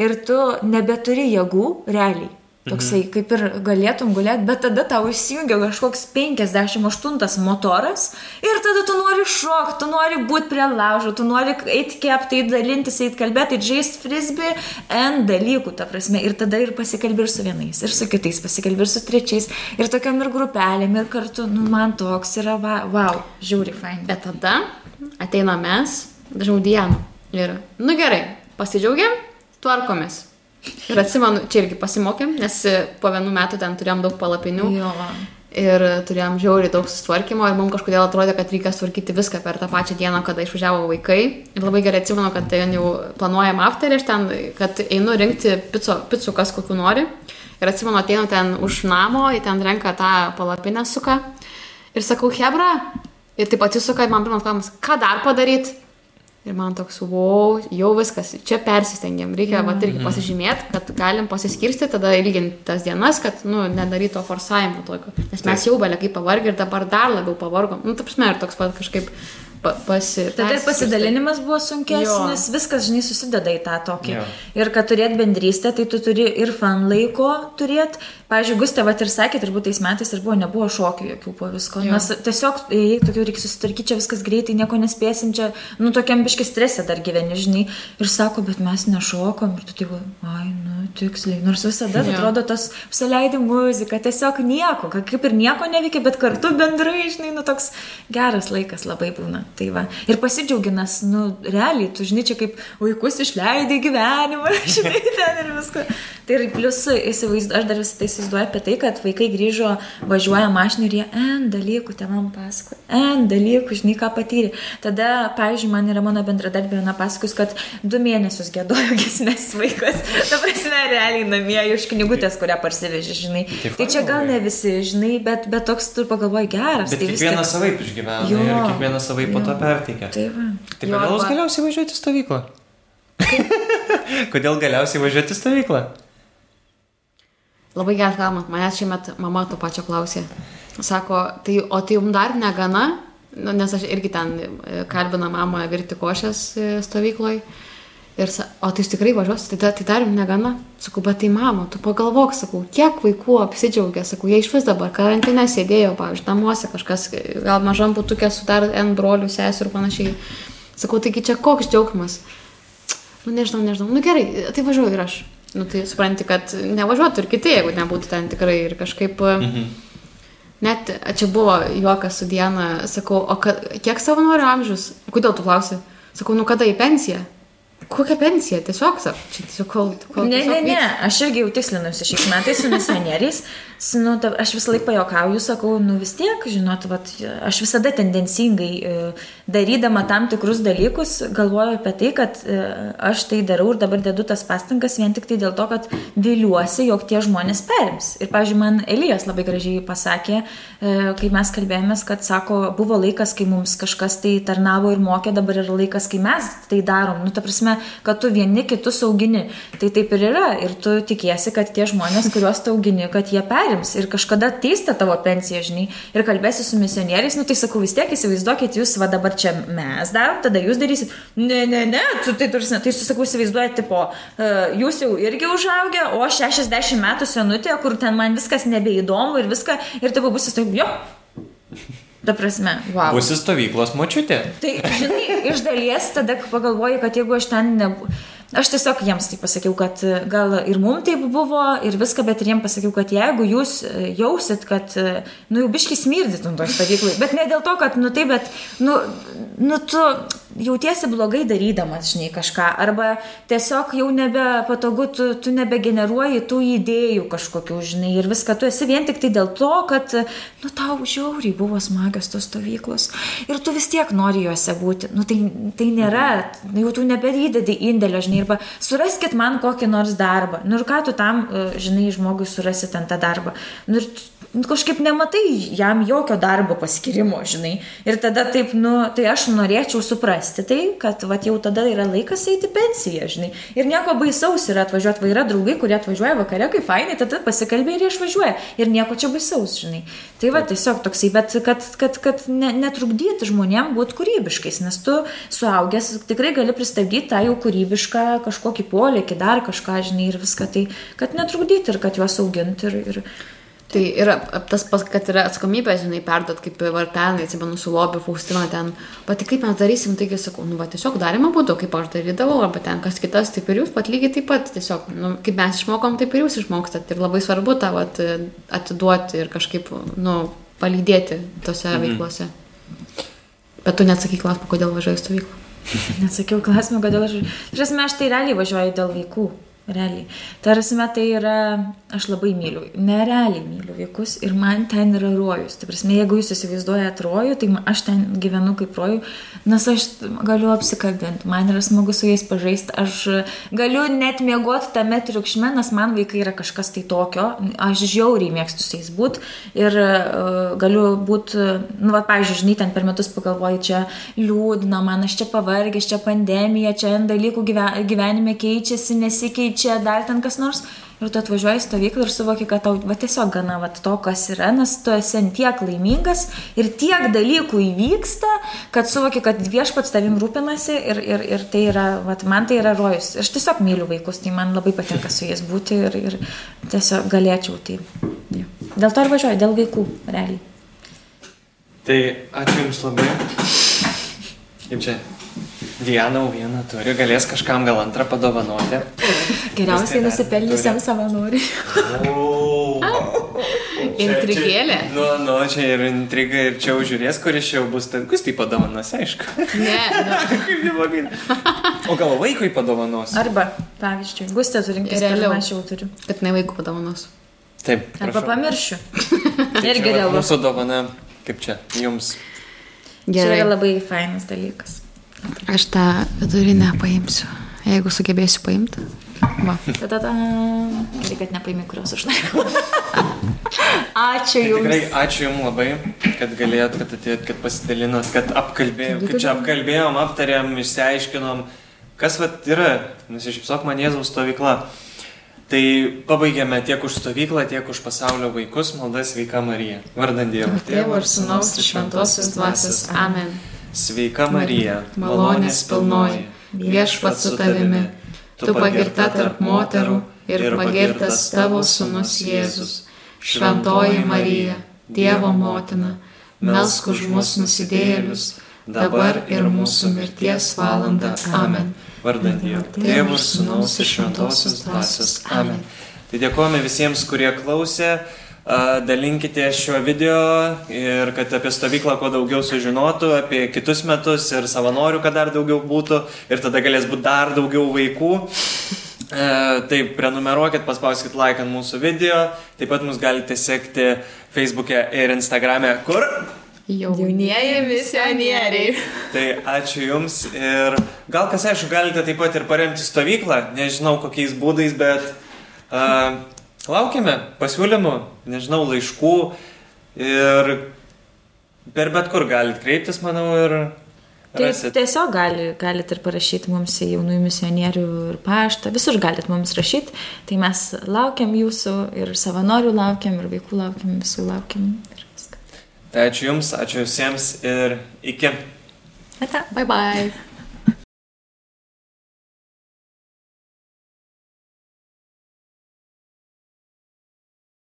ir tu nebeturi jėgų, realiai. Toksai, kaip ir galėtum gulėti, bet tada tau įsijungia kažkoks 58 motoras ir tada tu nori šokti, tu nori būti prie laužo, tu nori eiti kepti, dalintis, eiti kalbėti, žaisti frisbee, N dalykų, ta prasme. Ir tada ir pasikalbė ir su vienais, ir su kitais, pasikalbė ir su trečiais, ir tokiam ir grupelėm, ir kartu, nu, man toks yra, va, wow, žiūri, fain. Bet tada ateina mes, žaudienų. Ir, nu gerai, pasidžiaugiam, tvarkomės. Ir atsimenu, čia irgi pasimokėm, nes po vienų metų ten turėjom daug palapinių. Jo. Ir turėjom žiauriai daug sustvarkymo ir mums kažkodėl atrodė, kad reikia sutvarkyti viską per tą pačią dieną, kada išvažiavo vaikai. Ir labai gerai atsimenu, kad ten jau planuojam afterį, aš ten, kad einu rinkti pico, picų, kas kokiu nori. Ir atsimenu, ateinu ten už namo, į ten renka tą palapinę suką. Ir sakau, Hebra. Ir taip atsisuka, ir man pirmas klausimas, ką dar padaryti? Ir man toks, wow, jau viskas, čia persistengiam, reikia mm. irgi pasižymėti, kad galim pasiskirsti, tada ilginti tas dienas, kad, nu, nedaryti to forsavimo tokio. Nes mes jau belia kaip pavargę ir dabar dar labiau pavargom. Nu, taip smė, ir toks pat kažkaip pa, pasi... Tada ir pasidalinimas buvo sunkesnis, Jo. viskas, žinai, susideda į tą tokį. Jo. Ir kad turėt bendrystę, tai tu turi ir fan laiko turėti. Pavyzdžiui, Gustė, va ir sakė, turbūt tais metais ir buvo, nebuvo šokių jokių po visko. Jo. Nes tiesiog, jei tokių reikia susitvarkyti, čia viskas greitai, nieko nespėsim, čia, nu, tokiam biški stresė dar gyveni, žinai. Ir sako, bet mes nešokom. Ir tu taip, ai, nu, tiksliai. Nors visada Jo. atrodo tas, suleidai muziką, tiesiog nieko, ka- kaip ir nieko neveikia, bet kartu bendrai, žinai, nu, toks geras laikas labai būna. Tai va. Ir pasidžiauginas, nu, realiai, tu žinai, čia kaip vaikus išleidai gyvenimą, <laughs> žinai, ten ir viską. Tai ir plus, įsivaizduoju, aš dar visą tai įsivaizduoju apie tai, kad vaikai grįžo, važiuoja mašinį ir jie N dalykų tevam pasakoja, N dalykų, žinai, ką patyrė. Tada, pavyzdžiui, man yra mano bendradarbė viena pasakojus, kad du mėnesius gėdojo gesmės <laughs> vaikas. Ta prasme, realiai namie iš knygutės, kurią parsivežė, žinai. Tai Tai čia gal ne visi, žinai, bet, bet toks tu pagalvoji geras. Bet tai vis kiekvienas tiek- savaip išgyvena Jo. ir kiekvienas savaip po to perteikia. Tai va. Tai Jo, kodėl jūs galiausiai važiuojate į stovyklą? <laughs> kodėl galiausiai važiuojate į stovyklą? Labai geras klausimas, manęs šiemet mama to pačio klausė. Sako, tai, o tai jums dar negana, nu, nes aš irgi ten e, kalbina mamą virti košės e, stovykloj. Ir, o tai jūs tikrai važiuosit, tai, tai dar jums negana. Sakau, bet tai mama, tu pagalvok, sakau, kiek vaikų apsidžiaugia, sakau, jie iš vis dabar karantinė sėdėjo, pavyzdžiui, namuose kažkas, gal mažam putukė su dar N brolių, sesijų ir panašiai. Sakau, taigi čia koks džiaugsmas. Nu, nežinau, nežinau. Nu gerai, tai važiuoju ir aš. Nu, tai supranti, kad nevažiuotų ir kiti, jeigu nebūtų ten tikrai ir kažkaip... Mhm. Net čia buvo juokas su Diena, sakau, o ka, kiek savanorių amžius? Kodėl tu klausi? Sakau, nu kada į pensiją? Kokia pensija? Tiesiog, sako, čia tiesiog kol... kol Ne, ne, tiesiog ne, vyks. aš irgi jau tikslinusi šiais metais su misionieriais. Nu, ta, aš visą laiką pajokauju, sakau, nu vis tiek, žinot, vat, aš visada tendencingai e, darydama tam tikrus dalykus galvoju apie tai, kad e, aš tai darau ir dabar dedu tas pastangas vien tik tai dėl to, kad viliuosi, jog tie žmonės perims. Ir, pavyzdžiui, man Elijas labai gražiai pasakė, e, kai mes kalbėjomės, kad, sako, buvo laikas, kai mums kažkas tai tarnavo ir mokė, dabar yra laikas, kai mes tai darom. Nu, ta prasme, kad tu vieni kitus augini. Tai taip ir yra. Ir tu tikiesi, kad tie žmonės, kuriuos tu augini, kad jie perims. Ir kažkada teista tavo pensiją, žinai. Ir kalbėsi su misionieriais, nu tai sakau, vis tiek įsivaizduokit, jūs va dabar čia mes darom, tada jūs darysit. Ne, ne, ne, tu tai turisi, tai susakau, įsivaizduojate, tipo, e, jūs jau irgi užaugę, o aš 60 metų senutė, kur ten man viskas nebeįdomu ir viską, ir taip bus, tai jo. Ta prasme. Wow. Būsi stovyklos močiutė. Tai, žinai, iš dalies tada pagalvoju, kad jeigu aš ten ne... aš tiesiog jiems tai pasakiau, kad e, gal ir mums taip buvo ir viską, bet ir jiems pasakiau, kad jeigu jūs e, jausit, kad, e, nu, jau biškis mirdyt nuo to stovyklai, bet ne dėl to, kad, nu, taip, bet, nu, nu, tu jautiesi blogai darydamas, žinai, kažką, arba tiesiog jau nebepatogu, tu, tu nebegeneruoji tų idėjų kažkokių, žinai, ir viską, tu esi vien tik tai dėl to, kad, nu, tau žiauriai buvo smagios tos stovyklos ir tu vis tiek nori juose būti, nu, tai, tai nėra, jau tu nebedįdedi indėlio, žinai, arba suraskit man kokį nors darbą. Nu ir ką tu tam, e, žinai, žmogui surasi ten tą darbą. Nu ir kažkaip nematai jam jokio darbo paskirimo, žinai. Ir tada taip, nu, tai aš norėčiau suprasti tai, kad va, jau tada yra laikas eiti pensiją, žinai. Ir nieko baisaus yra atvažiuoti, va yra draugai, kurie atvažiuoja vakare, kaip fainai, tada pasikalbė ir išvažiuoja. Ir nieko čia baisaus, žinai. Tai va tiesiog toksai, bet kad, kad, kad ne, netrukdyti žmonėm būti kūrybiškais, nes tu suaugęs tikrai gali pristabdyti tą jau kūrybišką kažkokį polėkį, dar kažką, žinai, ir viską tai, kad netrukdyti ir kad juos auginti. Ir, ir, Tai yra tas, pas, kad yra atsakomybė, žinai, perduot, kaip var pernai, atsimenu, su lobby Faustina ten, bet tai kaip mes darysim, taigi sakau, nu, va, tiesiog darimo būdu, kaip aš darydavau, arba ten kas kitas, taip ir jūs, pat lygiai taip pat, tiesiog, nu, kaip mes išmokom, taip ir jūs išmokstat. Ir labai svarbu tą vat, atiduoti ir kažkaip, nu, palydėti tose mhm. veiklose. Bet tu neatsakyk klausimą, kodėl važiuoji stovyklą. Neatsakiau klausimą, kodėl aš... Žinai, aš tai realiai važiuoju dėl vaikų. Realiai. Tarsi, tai yra, aš labai myliu, nerealiai myliu vaikus ir man ten yra rojus. Tai prasme, jeigu jūs įsivaizduojate rojų, tai aš ten gyvenu kaip rojų, nes aš galiu apsikabinti, man yra smagu su jais pažaisti, aš galiu net miegoti tame triukšme, nes man vaikai yra kažkas tai tokio, aš žiauriai mėgstu su jais būti ir uh, galiu būti, nu, va, pavyzdžiui, žinai, ten per metus pagalvoju, čia liūdna, man aš čia pavargęs, čia pandemija, čia dalykų gyvenime keičiasi, nesikeičia čia dar ten kas nors. Ir tu atvažiuoji į stovyklą ir suvoki, kad tau va, tiesiog gana va, to, kas yra, nes tu esi tiek laimingas ir tiek dalykų įvyksta, kad suvoki, kad viešpats tavim rūpinasi ir, ir, ir tai yra, va, man tai yra rojus. Aš tiesiog myliu vaikus, tai man labai patinka su jais būti ir, ir tiesiog galėčiau tai. Dėl to ir važiuoju, dėl vaikų, realiai. Tai ačiū Jums labai. Kaip čia Vieną vieną turi, galės kažkam gal antrą padovanoti. Geriausiai tai nusipelnysiam savanoriui. Intrigėlė. Nu, nu, čia ir intriga, ir čia žiūrės, kuris čia jau bus, tai kus tai padovanos, aišku. Ne, <laughs> nu. o gal vaikui padovanos? Arba, pavyzdžiui, gustė surinkti, realiau aš jau turiu. Kad ne vaikų padovanos. Taip. Prašau. Arba pamiršiu. <laughs> Irgi realu. Mūsų dovana, kaip čia, jums. Gerai. Čia yra labai fainas dalykas. Aš tą vidurinę paimsiu, jeigu sugebėsiu paimti. Va. Tada, gerai, kad nepaimi, kurios aš noriu. <laughs> ačiū tai Jums. Tikrai ačiū Jums labai, kad galėjot, kad atėjot, kad pasidalinot, kad apkalbėjom, kaip čia apkalbėjom, aptarėm, išsiaiškinom, kas vat yra, nusišypsok man Jėzaus stovykla. Tai pabaigėme tiek už stovyklą, tiek už pasaulio vaikus, maldas sveika Marija. Vardant Dievo. Tėvo ir Sūnaus ir Šventosios Dvasios. Amen. Sveika Marija, malonės pilnoji, viešpats su tavimi, tu pagirta tarp moterų ir pagirtas tavo sunus Jėzus. Šventoji Marija, Dievo motina, melsk už mus nusidėjėlius, dabar ir mūsų mirties valanda. Amen. Vardant Dievo, Tėvų ir Sūnaus ir Šventosios Dvasios. Amen. Tai dėkojame visiems, kurie klausė dalinkite šiuo video ir kad apie stovyklą kuo daugiau sužinotų, apie kitus metus ir savanorių, kad dar daugiau būtų ir tada galės būti dar daugiau vaikų. Taip, prenumeruokit, paspauskit like ant mūsų video, taip pat mus galite sekti Facebook'e ir Instagram'e, kur? Jaunieji misionieriai. Tai ačiū Jums ir gal kas aišku, galite taip pat ir paremti stovyklą, nežinau kokiais būdais, bet uh, Laukiame pasiūlymų, nežinau, laiškų ir per bet kur galite kreiptis, manau, ir... Tai tiesiog gali, galite ir parašyti mums į jaunųjų misionierių ir paštą, visur galite mums rašyti, tai mes laukiam jūsų ir savanorių laukiam, ir vaikų laukiam, visų laukiam ir viską. Tai ačiū Jums, ačiū visiems ir iki. Ata, bye bye.